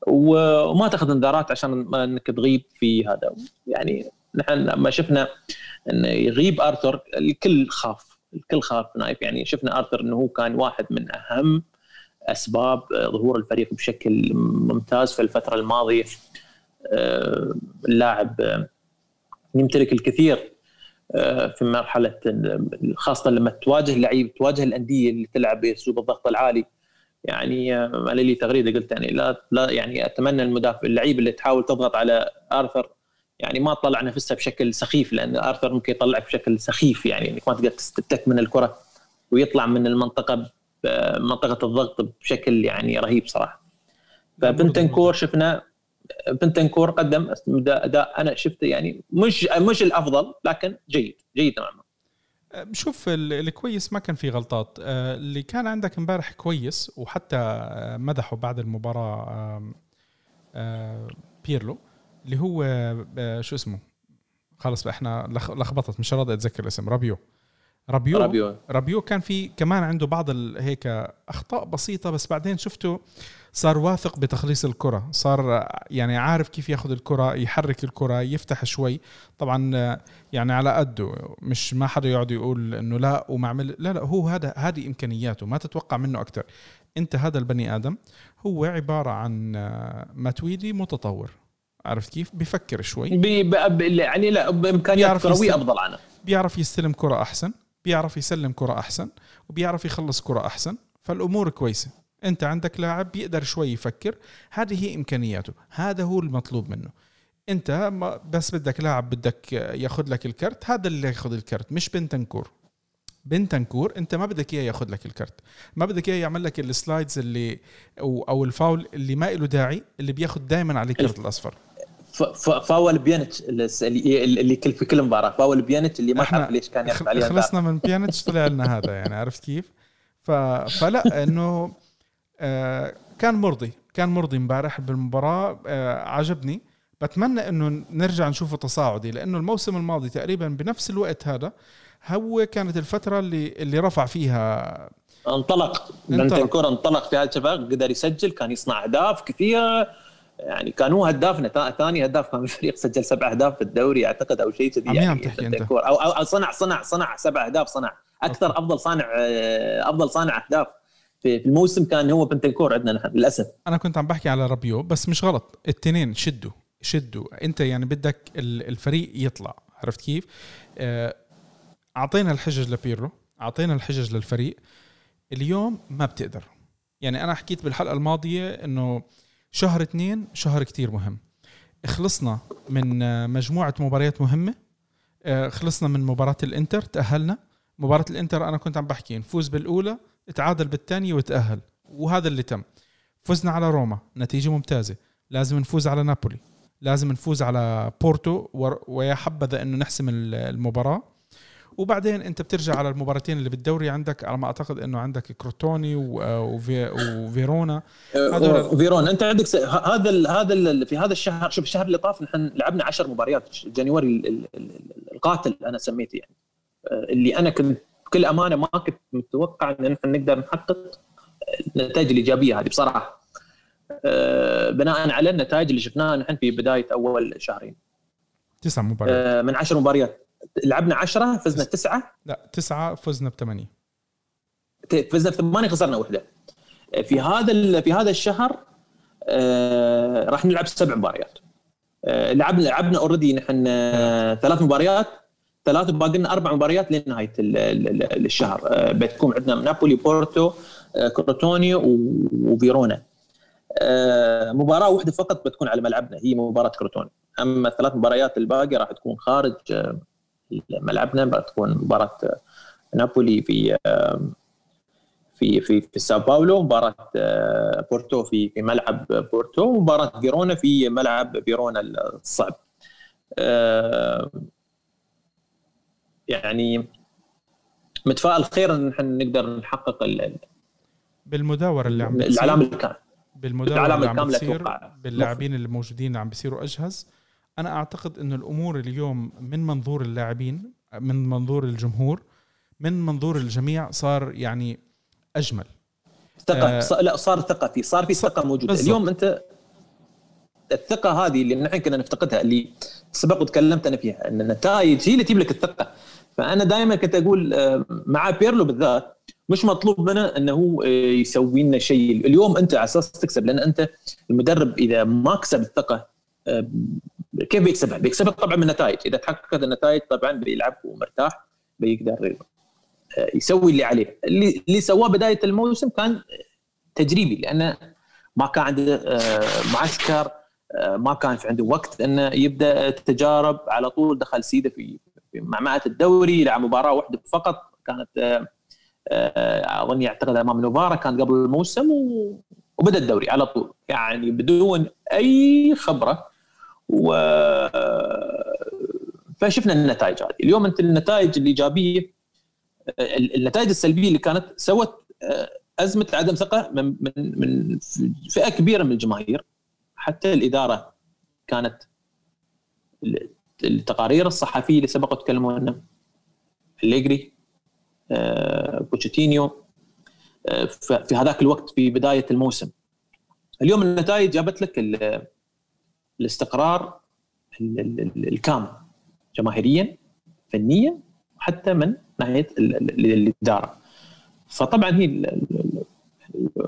Speaker 2: وما تأخذ إنذارات عشان إنك تغيب في هذا. يعني نحن لما شفنا انه يغيب آرثر الكل خاف الكل خاف نايف. يعني شفنا آرثر إنه هو كان واحد من أهم أسباب ظهور الفريق بشكل ممتاز في الفترة الماضية. اللاعب يمتلك الكثير في مرحلة خاصة لما تواجه لعيب تواجه الأندية اللي تلعب بأسلوب الضغط العالي. يعني أنا لي تغريدة قلت يعني لا لا يعني أتمنى المدافع اللعيب اللي تحاول تضغط على آرثر يعني ما تطلع نفسها بشكل سخيف لأن آرثر ممكن يطلعك بشكل سخيف يعني إنك ما تقدر تستك من الكرة ويطلع من المنطقة منطقة الضغط بشكل يعني رهيب صراحة. فبنتنكور شفنا بنتنكور قدم اداء أنا شفته يعني مش مش الأفضل لكن جيد جيد نوعا ما.
Speaker 1: شوف الكويس ما كان في غلطات. اللي كان عندك امبارح كويس وحتى مدحه بعد المباراة بيرلو اللي هو شو اسمه؟ خلص إحنا لخبطت مش راضي أتذكر الاسم رابيو. رابيو رابيو, رابيو كان في كمان عنده بعض هيك أخطاء بسيطة بس بعدين شفته صار واثق بتخليص الكرة صار يعني عارف كيف ياخذ الكرة يحرك الكرة يفتح شوي. طبعا يعني على قده مش ما حدا يقعد يقول إنه لا وما عمل لا لا هو هذا هذه إمكانياته ما تتوقع منه أكثر أنت هذا البني آدم هو عبارة عن ماتويدي متطور. عرفت كيف؟ بفكر شوي.
Speaker 2: بي يعني لا بإمكانيات كروية أفضل عنه
Speaker 1: بيعرف يستلم كرة أحسن بيعرف يسلم كرة أحسن وبيعرف يخلص كرة أحسن فالأمور كويسة. أنت عندك لاعب بيقدر شوي يفكر هذه هي إمكانياته هذا هو المطلوب منه. أنت بس بدك لاعب بدك ياخذ لك الكرت هذا اللي ياخذ الكرت مش بنتنكور. بنتنكور أنت ما بدك إياه ياخذ لك الكرت. ما بدك إياه يعمل لك ال slides اللي أو, أو الفاول اللي ما له داعي اللي بياخذ دائما على الكرت الأصفر.
Speaker 2: فاول بيانيتش اللي كل في كل مباراة. فاول بيانيتش اللي ما اعرف ليش كان ياخذ عليها
Speaker 1: خلصنا من بيانيتش طلع لنا هذا يعني عرفت كيف؟ فلا إنه كان مرضي كان مرضي امبارح بالمباراة آه عجبني. بتمنى إنه نرجع نشوفه تصاعدي لأنه الموسم الماضي تقريبا بنفس الوقت هذا هو كانت الفترة اللي اللي رفع فيها.
Speaker 2: انطلق بنتنكور انطلق. في هذا الشباب قدر يسجل كان يصنع أهداف كثيرة. يعني كان هو هدافنا ثاني هداف كان الفريق سجل سبع أهداف في الدوري أعتقد أو شيء كذي
Speaker 1: يعني تحكي أنت.
Speaker 2: أو أو صنع صنع صنع سبع أهداف صنع أكثر أوكي. أفضل صانع أفضل صانع أهداف. في الموسم كان هو بنتنكور عندنا نحن للأسف.
Speaker 1: أنا كنت عم بحكي على رابيو بس مش غلط. الاثنين شدوا شدوا. أنت يعني بدك الفريق يطلع عرفت كيف؟ آه، أعطينا الحجج لبيرو أعطينا الحجج للفريق. اليوم ما بتقدر. يعني أنا حكيت بالحلقة الماضية إنه شهر اثنين شهر كتير مهم. خلصنا من مجموعة مباريات مهمة. آه، خلصنا من مباراة الإنتر تأهلنا. مباراة الإنتر أنا كنت عم بحكي نفوز بالأولى تعادل بالثانية وتأهل. وهذا اللي تم. فزنا على روما. نتيجة ممتازة. لازم نفوز على نابولي. لازم نفوز على بورتو ويا حبذا انه نحسم المباراة. وبعدين أنت بترجع على المباراتين اللي بالدوري عندك. على ما أعتقد أنه عندك كروتوني وفي وفيرونا.
Speaker 2: هذول فيرونا أنت عندك هذا هذا في هذا الشهر شوف الشهر اللي طاف نحن لعبنا 10 مباريات. جانيوري القاتل أنا سميته يعني. آه، اللي أنا كنت بكل أمانة ما كنت متوقع إن نحن نقدر نحقق النتائج الإيجابية هذه بصراحة. آه، بناء على النتائج اللي شفناها نحن في بداية أول شهرين.
Speaker 1: تسع مباريات.
Speaker 2: آه، من 10 مباريات. لعبنا 10 فزنا تسعة.
Speaker 1: لا تسعة فزنا بثمانية.
Speaker 2: فزنا بثمانية خسرنا وحده في هذا في هذا الشهر آه راح نلعب سبع مباريات. لعبنا لعبنا اوريدي نحن آه ثلاث مباريات. ثلاث باقي لنا أربع مباريات لنهاية الشهر. آه بتكون عندنا نابولي بورتو آه كروتوني وفيرونا. آه مباراة واحدة فقط بتكون على ملعبنا هي مباراة كروتوني أما الثلاث مباريات الباقية راح تكون خارج ملعبنا بتكون مباراة نابولي في في في في ساو باولو مباراة بورتو في في ملعب بورتو ومباراه فيرونا في ملعب فيرونا الصعب. يعني متفائل خير إن إحنا نقدر نحقق
Speaker 1: بالمداورة اللي عم
Speaker 2: العلامه الكامله
Speaker 1: بالمداورة اللي عم بتصير باللاعبين اللي موجودين عم بيصيروا أجهز. أنا أعتقد إنه الأمور اليوم من منظور اللاعبين من منظور الجمهور من منظور الجميع صار يعني أجمل.
Speaker 2: ثقة. آه لا صار ثقة في صار في ثقة موجودة. بالزبط. اليوم أنت الثقة هذه اللي نحن كنا نفتقدها اللي سبق وتكلمت أنا فيها إن النتائج هي اللي تجيب لك الثقة. فأنا دائما كنت أقول آه، مع بيرلو بالذات مش مطلوب منه إنه هو آه، يسوي لنا شيء. اليوم أنت على أساس تكسب لأن أنت المدرب إذا ما كسب الثقة آه، كيف بيكسبها؟ بيكسبها طبعا من النتائج، إذا تحققت النتائج طبعا بيلعب ومرتاح بيقدر يسوي اللي عليه، اللي اللي سواه بداية الموسم كان تجريبي لأنه ما كان عنده معسكر ما كان في عنده وقت إنه يبدأ التجارب على طول دخل سيدة في معمعة الدوري لعب مباراة واحدة فقط. كانت آه، آه، اظن يعتقد أمام نوفارا كان قبل الموسم وبدأ الدوري على طول. يعني بدون أي خبرة. و فشفنا النتائج هذه. اليوم أنت النتائج الإيجابية النتائج السلبية اللي كانت سوت آه، أزمة عدم ثقة من من من فئة كبيرة من الجماهير. حتى الإدارة كانت التقارير الصحفية اللي سبقوا تكلموا عنها. أليجري آه، بوتشيتينيو آه، في هذاك الوقت في بداية الموسم. اليوم النتائج جابت لك الاستقرار الكامل جماهيريا فنيا وحتى من ناحية الإدارة. فطبعا هي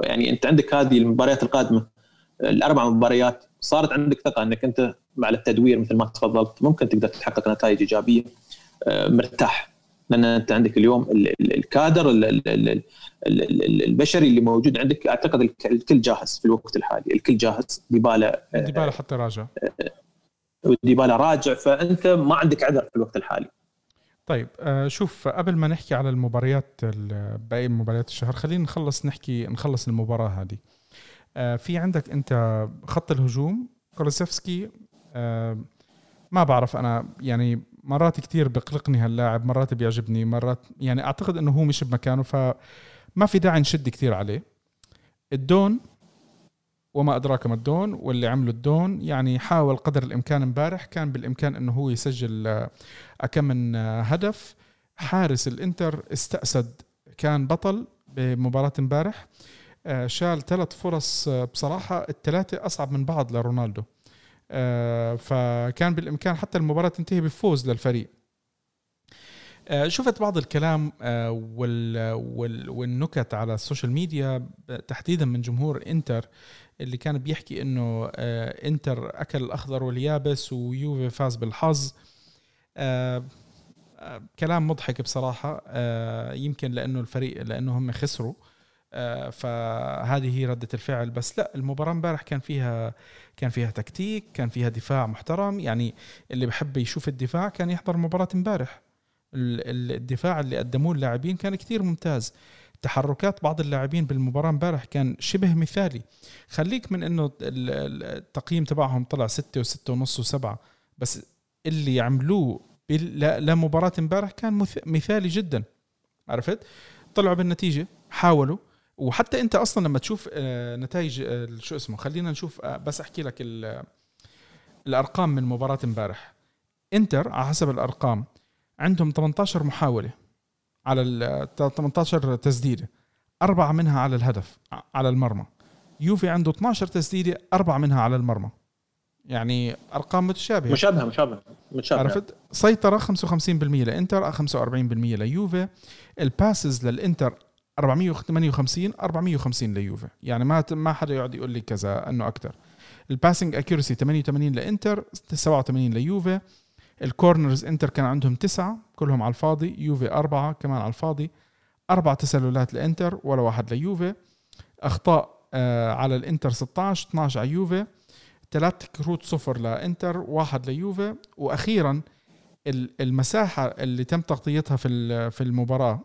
Speaker 2: يعني أنت عندك هذه المباريات القادمة الأربع مباريات صارت عندك ثقة أنك أنت مع التدوير مثل ما تفضلت ممكن تقدر تحقق نتائج إيجابية آه، مرتاح. لأن أنت عندك اليوم الكادر البشري اللي موجود عندك أعتقد الكل جاهز في الوقت الحالي. الكل جاهز ديبالا
Speaker 1: آه، ديبالا حتى راجع.
Speaker 2: آه، ديبالا راجع فأنت ما عندك عذر في الوقت الحالي.
Speaker 1: طيب شوف قبل ما نحكي على المباريات باقي مباريات الشهر خلينا نخلص نحكي نخلص المباراة هذه. في عندك أنت خط الهجوم كولوسيفسكي ما بعرف أنا يعني مرات كثير بقلقني هاللاعب مرات بيعجبني مرات يعني أعتقد إنه هو مش بمكانه فما في داعي نشد كثير عليه. الدون وما أدراك ما الدون واللي عمله الدون يعني حاول قدر الإمكان امبارح كان بالإمكان إنه هو يسجل آه، كم من آه، هدف. حارس الإنتر استأسد كان بطل بمباراة امبارح. آه، شال ثلاث فرص بصراحة الثلاثة أصعب من بعض لرونالدو. فكان بالإمكان حتى المباراة تنتهي بفوز للفريق. آه، شفت بعض الكلام آه، والنكت على السوشيال ميديا تحديدا من جمهور إنتر اللي كان بيحكي إنه إنتر أكل الأخضر واليابس ويوفي فاز بالحظ. كلام مضحك بصراحة. يمكن لأنه الفريق لأنه هم خسروا. آه، فهذه هي ردة الفعل. بس لا المباراة امبارح كان فيها كان فيها تكتيك كان فيها دفاع محترم. يعني اللي بحب يشوف الدفاع كان يحضر مباراة امبارح. الدفاع اللي قدموه اللاعبين كان كتير ممتاز. تحركات بعض اللاعبين بالمباراة امبارح كان شبه مثالي. خليك من إنه التقييم تبعهم طلع ستة وستة ونص وسبعة. بس اللي عملوه لمباراة امبارح كان مثالي جدا. عرفت؟ طلعوا بالنتيجة حاولوا. وحتى انت أصلا لما تشوف آه، نتائج آه، شو اسمه خلينا نشوف آه، بس احكي لك الأرقام من مباراة امبارح. انتر على حسب الأرقام عندهم 18 محاولة على ال 18 تسديدة أربعة منها على الهدف على المرمى. يوفي عنده 12 تسديدة أربعة منها على المرمى. يعني أرقام متشابهة.
Speaker 2: مشابهة مشابهة متشابهة.
Speaker 1: عرفت؟ سيطرة 55% لإنتر 45% ليوفي. ال passes للإنتر 458 450 ليوفي. يعني ما ما حدا يقعد يقول لي كذا إنه أكثر ال passing accuracy 88 لإنتر 87 ليوفي. ال corners إنتر كان عندهم تسعة كلهم على الفاضي. يوفي أربعة كمان على الفاضي. أربع تسللات لإنتر ولا واحد ليوفي. أخطاء آه على الإنتر 16 12 على يوفي. ثلاث كروت صفر لإنتر واحد ليوفي. وأخيرا المساحة اللي تم تغطيتها في في المباراة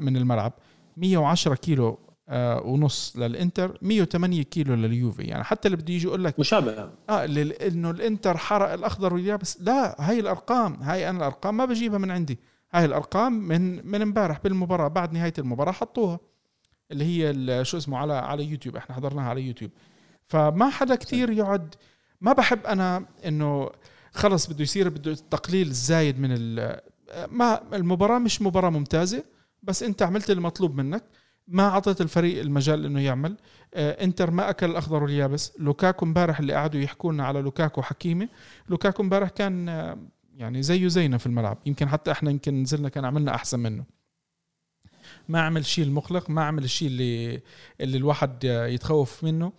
Speaker 1: من الملعب. 110 كيلو آه ونص للإنتر 108 كيلو لليوفي. يعني حتى اللي بده يجي يقول لك
Speaker 2: مشابه.
Speaker 1: آه إنه الإنتر حرق الأخضر واليابس. لا هاي الأرقام هاي أنا الأرقام ما بجيبها من عندي. هاي الأرقام من من إمبارح بالمباراة بعد نهاية المباراة حطوها اللي هي شو اسمه على على يوتيوب. إحنا حضرناها على يوتيوب. فما حدا كتير يقعد ما بحب أنا إنه خلص بده يصير بده التقليل الزايد من ما المباراة مش مباراة ممتازة. بس انت عملت المطلوب منك. ما أعطيت الفريق المجال إنه يعمل. آه إنتر ما أكل الأخضر واليابس. لوكاكو امبارح اللي قعدوا يحكوا لنا على لوكاكو حكيمي. لوكاكو امبارح كان آه يعني زيه زينا في الملعب. يمكن حتى إحنا يمكن نزلنا كان عملنا أحسن منه. ما عمل شيء المقلق ما عمل الشيء اللي اللي الواحد يتخوف منه.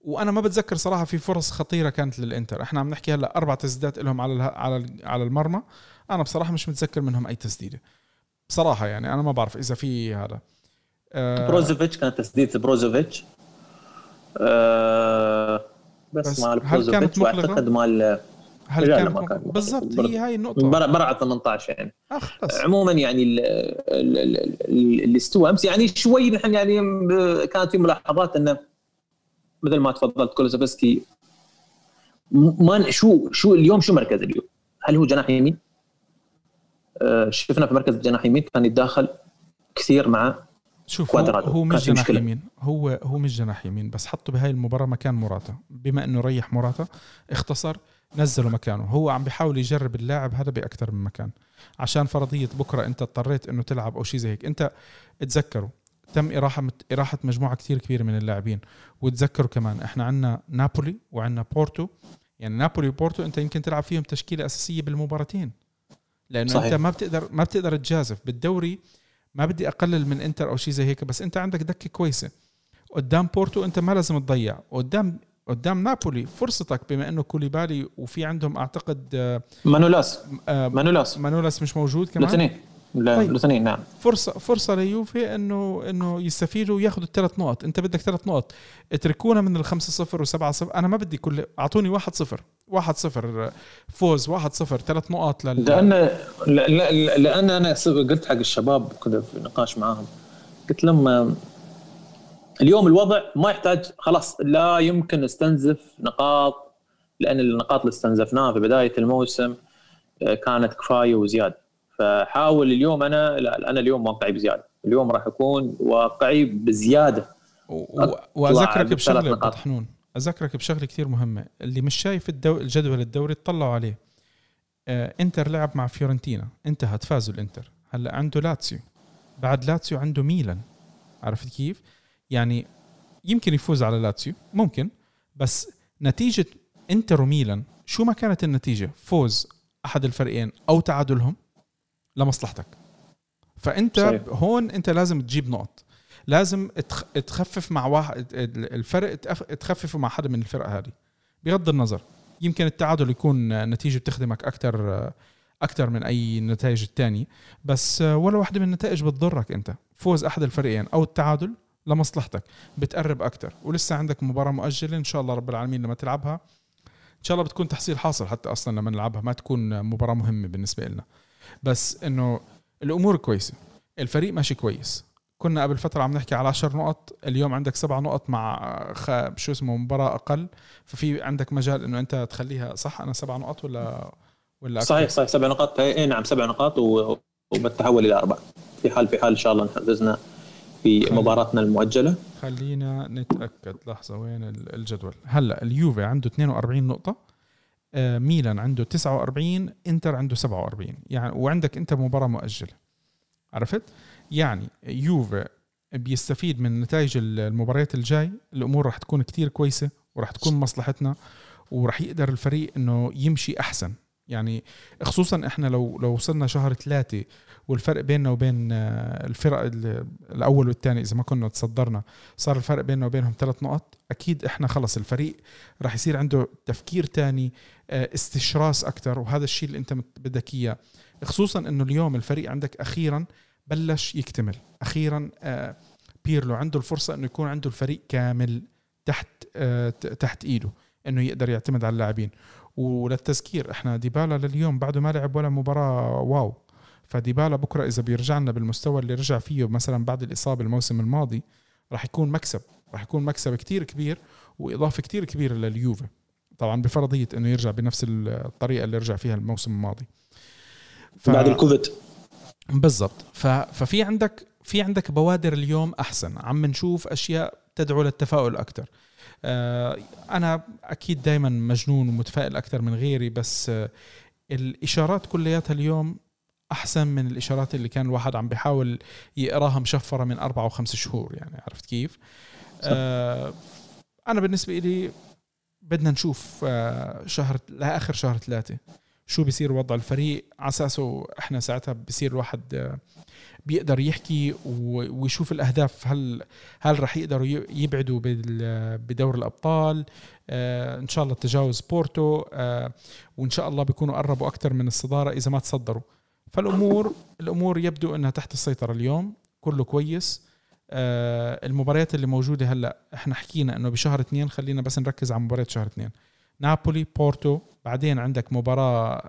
Speaker 1: وأنا ما بتذكر صراحة في فرص خطيرة كانت للإنتر. إحنا عم نحكي هلأ أربع تسديدات لهم على على على المرمى. أنا بصراحة مش متذكر منهم أي تسديدة. بصراحة يعني أنا ما بعرف إذا في هذا.
Speaker 2: آه بروزوفيتش كانت تسديده بروزوفيتش. آه بس, بس مال بروزوفيتش وأعتقد مال
Speaker 1: هل كان, كان بالضبط هي هاي النقطة.
Speaker 2: برع 18 يعني. أخلص. عموما يعني اللي استوى أمس يعني شوي نحن يعني كانت في ملاحظات إنه مثل ما تفضلت كولوزوفسكي ما شو شو اليوم شو مركز اليوم؟ هل هو جناح يمين؟ آه شفنا في مركز جناح يمين كان يتداخل كثير مع
Speaker 1: شوف هو, هو مش جناح يمين. هو هو مش جناح يمين بس حطه بهاي المباراة مكان موراتا. بما إنه ريح موراتا اختصر نزله مكانه. هو عم بيحاول يجرب اللاعب هذا بأكثر من مكان. عشان فرضية بكرة أنت اضطريت إنه تلعب أو شيء زي هيك. أنت تذكروا تم إراحة إراحة مجموعة كثير كبيرة من اللاعبين. وتذكروا كمان إحنا عندنا نابولي وعندنا بورتو. يعني نابولي وبورتو أنت يمكن تلعب فيهم تشكيلة أساسية بالمباراتين. لأنه صحيح. انت ما بتقدر ما بتقدر تجازف. بالدوري ما بدي أقلل من إنتر أو شيء زي هيك بس أنت عندك دكة كويسة. قدام بورتو أنت ما لازم تضيع. قدام قدام نابولي فرصتك بما إنه كوليبالي وفي عندهم أعتقد
Speaker 2: آه، مانولاس.
Speaker 1: آه مانولاس. مانولاس مش موجود كمان.
Speaker 2: الاثنين طيب. الاثنين نعم.
Speaker 1: فرصة فرصة ليوفي إنه إنه يستفيدوا وياخذوا الثلاث نقط. أنت بدك ثلاث نقط. اتركونا من الخمسة صفر وسبعة صفر. أنا ما بدي كل أعطوني واحد صفر. واحد صفر فوز واحد صفر. ثلاث نقاط
Speaker 2: لل... لأن لأن أنا قلت حق الشباب كنت في نقاش معاهم. قلت لهم اليوم الوضع ما يحتاج خلاص لا يمكن نستنزف نقاط لأن النقاط اللي استنزفناها في بداية الموسم آه، كانت كفاية وزيادة. فحاول اليوم أنا لا أنا اليوم واقعي بزيادة. اليوم راح أكون واقعي بزيادة.
Speaker 1: وأذكرك بشغلة حنون أذكرك بشغلة كثير مهمة. اللي مش شايف الدو... الجدول الدوري اطلعوا عليه. آه إنتر لعب مع فيورنتينا. انتهت فازوا الإنتر. هلا عنده لاتسيو. بعد لاتسيو عنده ميلان. عرفت كيف؟ يعني يمكن يفوز على لاتسيو. ممكن. بس نتيجة إنتر وميلان شو ما كانت النتيجة؟ فوز أحد الفريقين أو تعادلهم. لمصلحتك. فأنت صحيح. هون أنت لازم تجيب نقط. لازم تخفف مع واحد الفرق تخففه مع حدا من الفرق هذه. بغض النظر يمكن التعادل يكون نتيجة بتخدمك أكثر أكثر من أي نتائج الثانية بس ولا واحدة من النتائج بتضرك أنت. فوز أحد الفريقين أو التعادل لمصلحتك. بتقرب أكثر ولسه عندك مباراة مؤجلة إن شاء الله رب العالمين لما تلعبها. إن شاء الله بتكون تحصيل حاصل حتى أصلا لما نلعبها. ما تكون مباراة مهمة بالنسبة لنا بس إنه الأمور كويسة. الفريق ماشي كويس. كنا قبل فترة عم نحكي على 10 نقط اليوم عندك سبع نقط مع خ... شو اسمه مباراة أقل. ففي عندك مجال إنه أنت تخليها صح؟ أنا سبع نقط ولا
Speaker 2: ولا أكثر؟ صحيح صحيح. سبع نقاط اي نعم سبع نقاط و... وبتحول إلى أربع في حال في حال إن شاء الله فزنا في خلي... مباراتنا المؤجلة.
Speaker 1: خلينا نتأكد. لحظة وين الجدول؟ هلأ اليوفي عنده 42 نقطة. آه، ميلان عنده 49 إنتر عنده 47 يعني وعندك انت مباراة مؤجلة. عرفت؟ يعني يوفي بيستفيد من نتائج المباريات الجاي. الأمور راح تكون كتير كويسة وراح تكون مصلحتنا وراح يقدر الفريق إنه يمشي أحسن. يعني خصوصا إحنا لو لو وصلنا شهر ثلاثة والفرق بيننا وبين آه، الفرق الأول والثاني إذا ما كنا تصدرنا صار الفرق بيننا وبينهم ثلاث نقط أكيد إحنا خلص الفريق راح يصير عنده تفكير تاني آه، استشراس أكثر وهذا الشيء اللي أنت بدك إياه. خصوصا إنه اليوم الفريق عندك أخيرا بلش يكتمل أخيرا آه، بيرلو عنده الفرصة إنه يكون عنده الفريق كامل تحت تحت إيده إنه يقدر يعتمد على اللاعبين. وللتذكير. إحنا ديبالا لليوم بعده ما لعب ولا مباراة واو. فديبالا بكرة إذا بيرجع لنا بالمستوى اللي رجع فيه مثلا بعد الإصابة الموسم الماضي راح يكون مكسب راح يكون مكسب كتير كبير وإضافة كتير كبيرة لليوفي. طبعا بفرضية إنه يرجع بنفس الطريقة اللي رجع فيها الموسم الماضي.
Speaker 2: ف... بعد الكوفيد.
Speaker 1: بالضبط. ف... ففي عندك في عندك بوادر اليوم أحسن. عم نشوف أشياء تدعو للتفاؤل أكثر أنا أكيد دائما مجنون ومتفائل أكثر من غيري بس آه، الإشارات كلياتها اليوم أحسن من الإشارات اللي كان الواحد عم بيحاول يقراها مشفرة من أربع وخمس شهور يعني عرفت كيف؟ آه أنا بالنسبة لي بدنا نشوف آه شهر لآخر شهر ثلاثة شو بيصير وضع الفريق على أساسه إحنا ساعتها بصير الواحد آه، بيقدر يحكي ويشوف الأهداف هل هل رح يقدروا يبعدوا بدور الأبطال آه، إن شاء الله تجاوز بورتو آه، وإن شاء الله بيكونوا قربوا أكثر من الصدارة إذا ما تصدروا. فالأمور الأمور يبدو إنها تحت السيطرة اليوم كله كويس. آه، المباريات اللي موجودة هلأ إحنا حكينا إنه بشهر اثنين خلينا بس نركز على مباريات شهر اثنين. نابولي بورتو بعدين عندك مباراة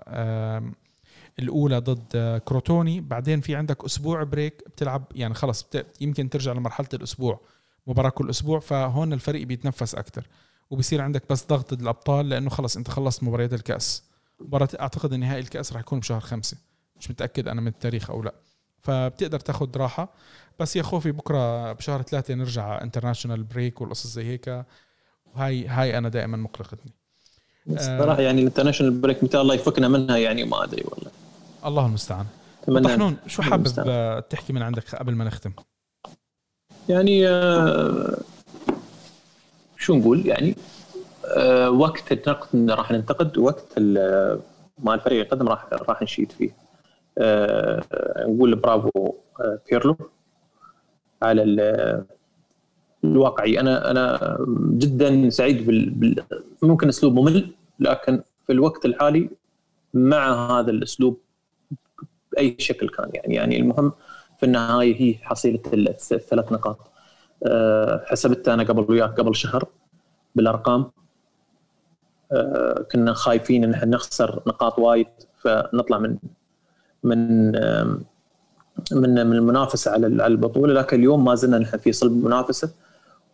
Speaker 1: الأولى ضد كروتوني. بعدين في عندك أسبوع break بتلعب يعني خلص يمكن ترجع لمرحلة الأسبوع مباراة كل أسبوع فهون الفريق بيتنفس أكثر وبصير عندك بس ضغط الأبطال لأنه خلص أنت خلصت مباريات الكأس. مباراة أعتقد نهائي الكأس راح يكون بشهر خمسة. مش متأكد أنا من التاريخ أو لا. فبتقدر تاخذ راحة. بس يا خوفي بكرة بشهر ثلاثة نرجع international break والقصص زي هيك. وهي هاي أنا دائما مقلقتني.
Speaker 2: صراحة يعني ال international break متى الله يفكنا منها يعني ما أدري والله.
Speaker 1: الله المستعان. طحنون شو حابب تحكي من عندك قبل ما نختم؟
Speaker 2: يعني آه شو نقول؟ يعني آه وقت النقد راح ننتقد وقت ما الفريق يقدم راح راح نشيد فيه. آه نقول برافو آه بيرلو على الواقعي. أنا أنا جدا سعيد بال ممكن أسلوب ممل لكن في الوقت الحالي مع هذا الأسلوب بأي شكل كان يعني. يعني المهم في النهاية هي حصيلة الثلاث نقاط. أه حسبتها أنا قبل وياك قبل شهر بالأرقام. أه كنا خايفين إن إحنا نخسر نقاط وايد فنطلع من من من من المنافسة على البطولة. لكن اليوم ما زلنا نحن في صلب المنافسه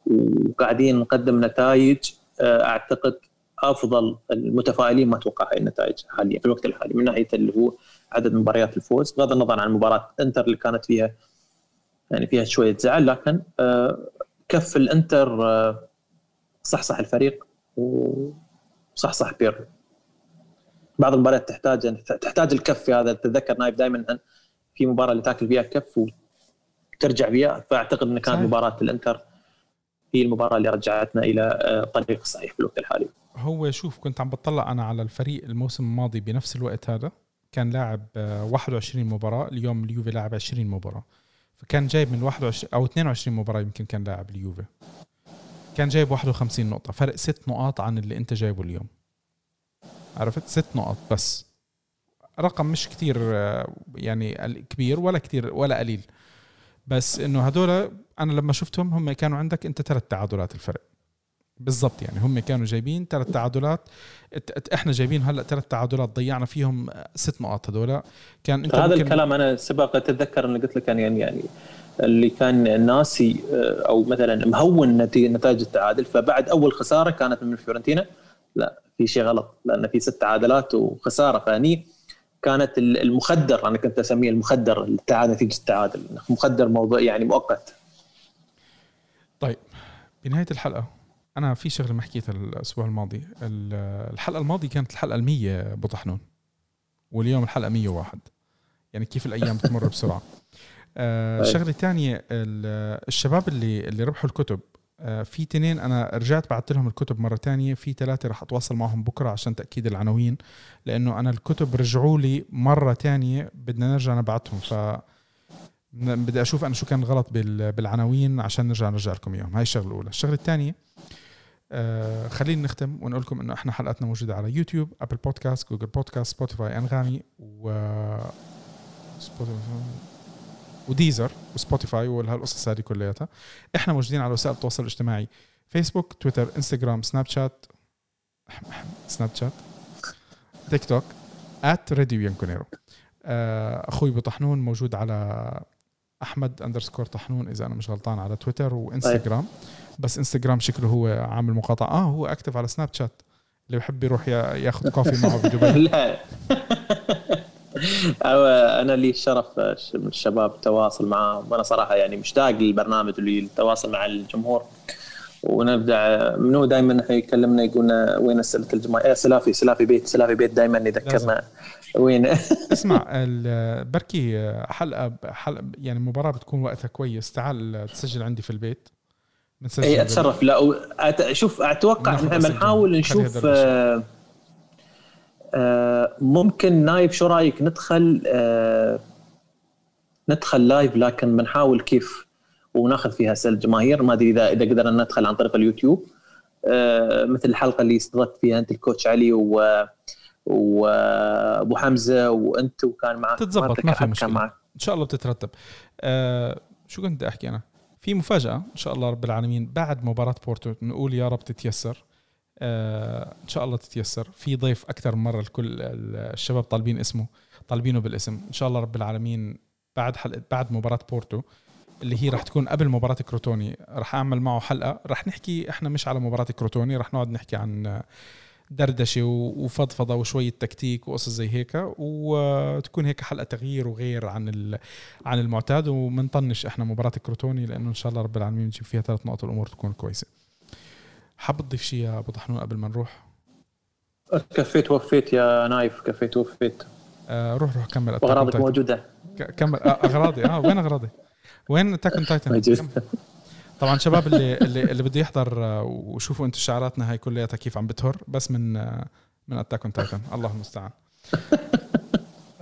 Speaker 2: وقاعدين نقدم نتائج أه أعتقد أفضل المتفائلين ما أتوقع هاي النتائج حاليا في الوقت الحالي من ناحية اللي هو عدد مباريات الفوز بغض النظر عن مباراة إنتر اللي كانت فيها يعني فيها شوية زعل لكن آه، كف الإنتر آه، صحصح الفريق وصحصح بيرلو بعض المباريات تحتاج تحتاج الكف في هذا تتذكر نايف دائما في مباراة اللي تاكل فيها كف وترجع فيها فأعتقد إن كانت مباراة الإنتر هي المباراة اللي رجعتنا إلى الطريق آه، الصحيح في الوقت الحالي.
Speaker 1: هو شوف كنت عم بطلع أنا على الفريق الموسم الماضي بنفس الوقت هذا. كان لاعب 21 آه، مباراة اليوم اليوفي لاعب 20 مباراة. فكان جايب من 21 أو 22 مباراة يمكن كان لاعب اليوفي. كان جايب 51 نقطة. فرق ست نقاط عن اللي أنت جايبه اليوم. عرفت؟ ست نقط بس. رقم مش كتير آه، يعني كبير ولا كتير ولا قليل. بس إنه هدول أنا لما شفتهم هم كانوا عندك أنت ثلاث تعادلات الفرق. بالضبط يعني هم كانوا جايبين ثلاث تعادلات. إحنا جايبين هلأ ثلاث تعادلات ضيعنا فيهم ست نقاط هذول
Speaker 2: كان أنت هذا الكلام أنا سبق أتذكر إني قلت لك يعني يعني اللي كان ناسي آه، أو مثلا مهون نتائج التعادل. فبعد أول خسارة كانت من فيورنتينا. لا في شيء غلط لأن في ست تعادلات وخسارة فاني كانت المخدر أنا كنت أسميه المخدر التعادل نتيجة التعادل. مخدر موضوع يعني مؤقت.
Speaker 1: طيب بنهاية الحلقة. أنا في شغلة ما حكيتها الأسبوع الماضي. الحلقة الماضية كانت الحلقة ال100 بطحنون واليوم الحلقة 101 يعني كيف الأيام بتمر بسرعة. آه الشغله الثانية الشباب اللي اللي ربحوا الكتب آه في تنين أنا رجعت بعثت لهم الكتب مرة تانية في ثلاثة رح أتواصل معهم بكرة عشان تأكيد العناوين لأنه أنا الكتب رجعوا لي مرة تانية بدنا نرجع نبعتهم ف بدي أشوف أنا شو كان غلط بالعناوين عشان نرجع نرجع لكم إياهم. هاي الشغلة الأولى. الشغلة الثانية آه خلينا نختم ونقول لكم إنه إحنا حلقتنا موجودة على يوتيوب أبل بودكاست جوجل بودكاست سبوتيفاي أنغامي و وديزر وسبوتيفاي وهالقصص هذه كلياتها. إحنا موجودين على وسائل التواصل الاجتماعي فيسبوك تويتر انستغرام سناب شات سناب شات تيك توك at راديو بيانكونيرو أخوي بطحنون موجود على أحمد underscore طحنون إذا أنا مش غلطان على تويتر وإنستغرام. بس إنستغرام شكله هو عامل مقاطعة. آه هو active على سناب شات اللي بحب يروح ياخذ coffee معه بدبي
Speaker 2: لا. أنا لي الشرف من الشباب التواصل معهم وأنا صراحة يعني مشتاق للبرنامج والتواصل مع الجمهور. ونبدأ منو دائما يكلمنا يقولنا وين أسئلة الجماهير إيه سلافي سلافي بيت سلافي بيت دائما يذكرنا. وين؟
Speaker 1: اسمع بركي حلقة حلقة يعني مباراة بتكون وقتها كويس. تعال تسجل عندي في البيت.
Speaker 2: اي اتشرف لا شوف أتوقع إحنا بنحاول نشوف آه آه ممكن نايف شو رأيك ندخل آه ندخل live لكن بنحاول كيف وناخذ فيها اسئله الجماهير ما أدري إذا إذا قدرنا ندخل عن طريق اليوتيوب. مثل الحلقة اللي استضفت فيها أنت ال coach علي و وابو حمزة وانت وكان معك
Speaker 1: تتزبط ما في مشكلة. معك. إن شاء الله بتترتب. آه شو كنت أحكي أنا؟ في مفاجأة إن شاء الله رب العالمين بعد مباراة بورتو نقول يا رب تتيسر. آه إن شاء الله تتيسر. في ضيف أكثر من مرة الكل الشباب طالبين اسمه طالبينه بالاسم. إن شاء الله رب العالمين بعد حلقه بعد مباراة بورتو اللي هي راح تكون قبل مباراة كروتوني راح أعمل معه حلقة. راح نحكي إحنا مش على مباراة كروتوني راح نقعد نحكي عن دردشة وفضفضة وشويه تكتيك وقصص زي هيك وتكون هيك حلقة تغيير وغير عن عن المعتاد ومنطنش إحنا مباراة كروتوني لأنه إن شاء الله رب العالمين نجيب فيها ثلاث نقط والأمور تكون كويسة. حاب تضيف شيء يا أبو طحنون قبل ما نروح؟
Speaker 2: كفيت وفيت يا نايف كفيت وفيت.
Speaker 1: آه روح روح كمل.
Speaker 2: أغراضك موجودة.
Speaker 1: كمل. آه أغراضي. آه وين أغراضي؟ وين Attack Titan؟ طبعا شباب اللي اللي, اللي بده يحضر آه، وشوفوا أنتم شعاراتنا هاي كلياتها كيف عم بتهر بس من آه، من Attack on Titan الله المستعان.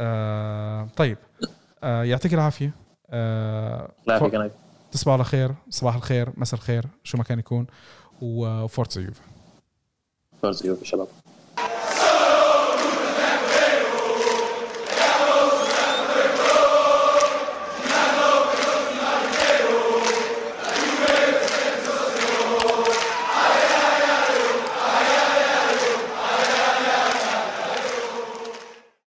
Speaker 1: آه طيب. آه يعطيك العافية. آه تصبحوا على خير صباح الخير مساء الخير شو ما كان يكون وفورتزا يوفا
Speaker 2: فورتزا يوفا شباب.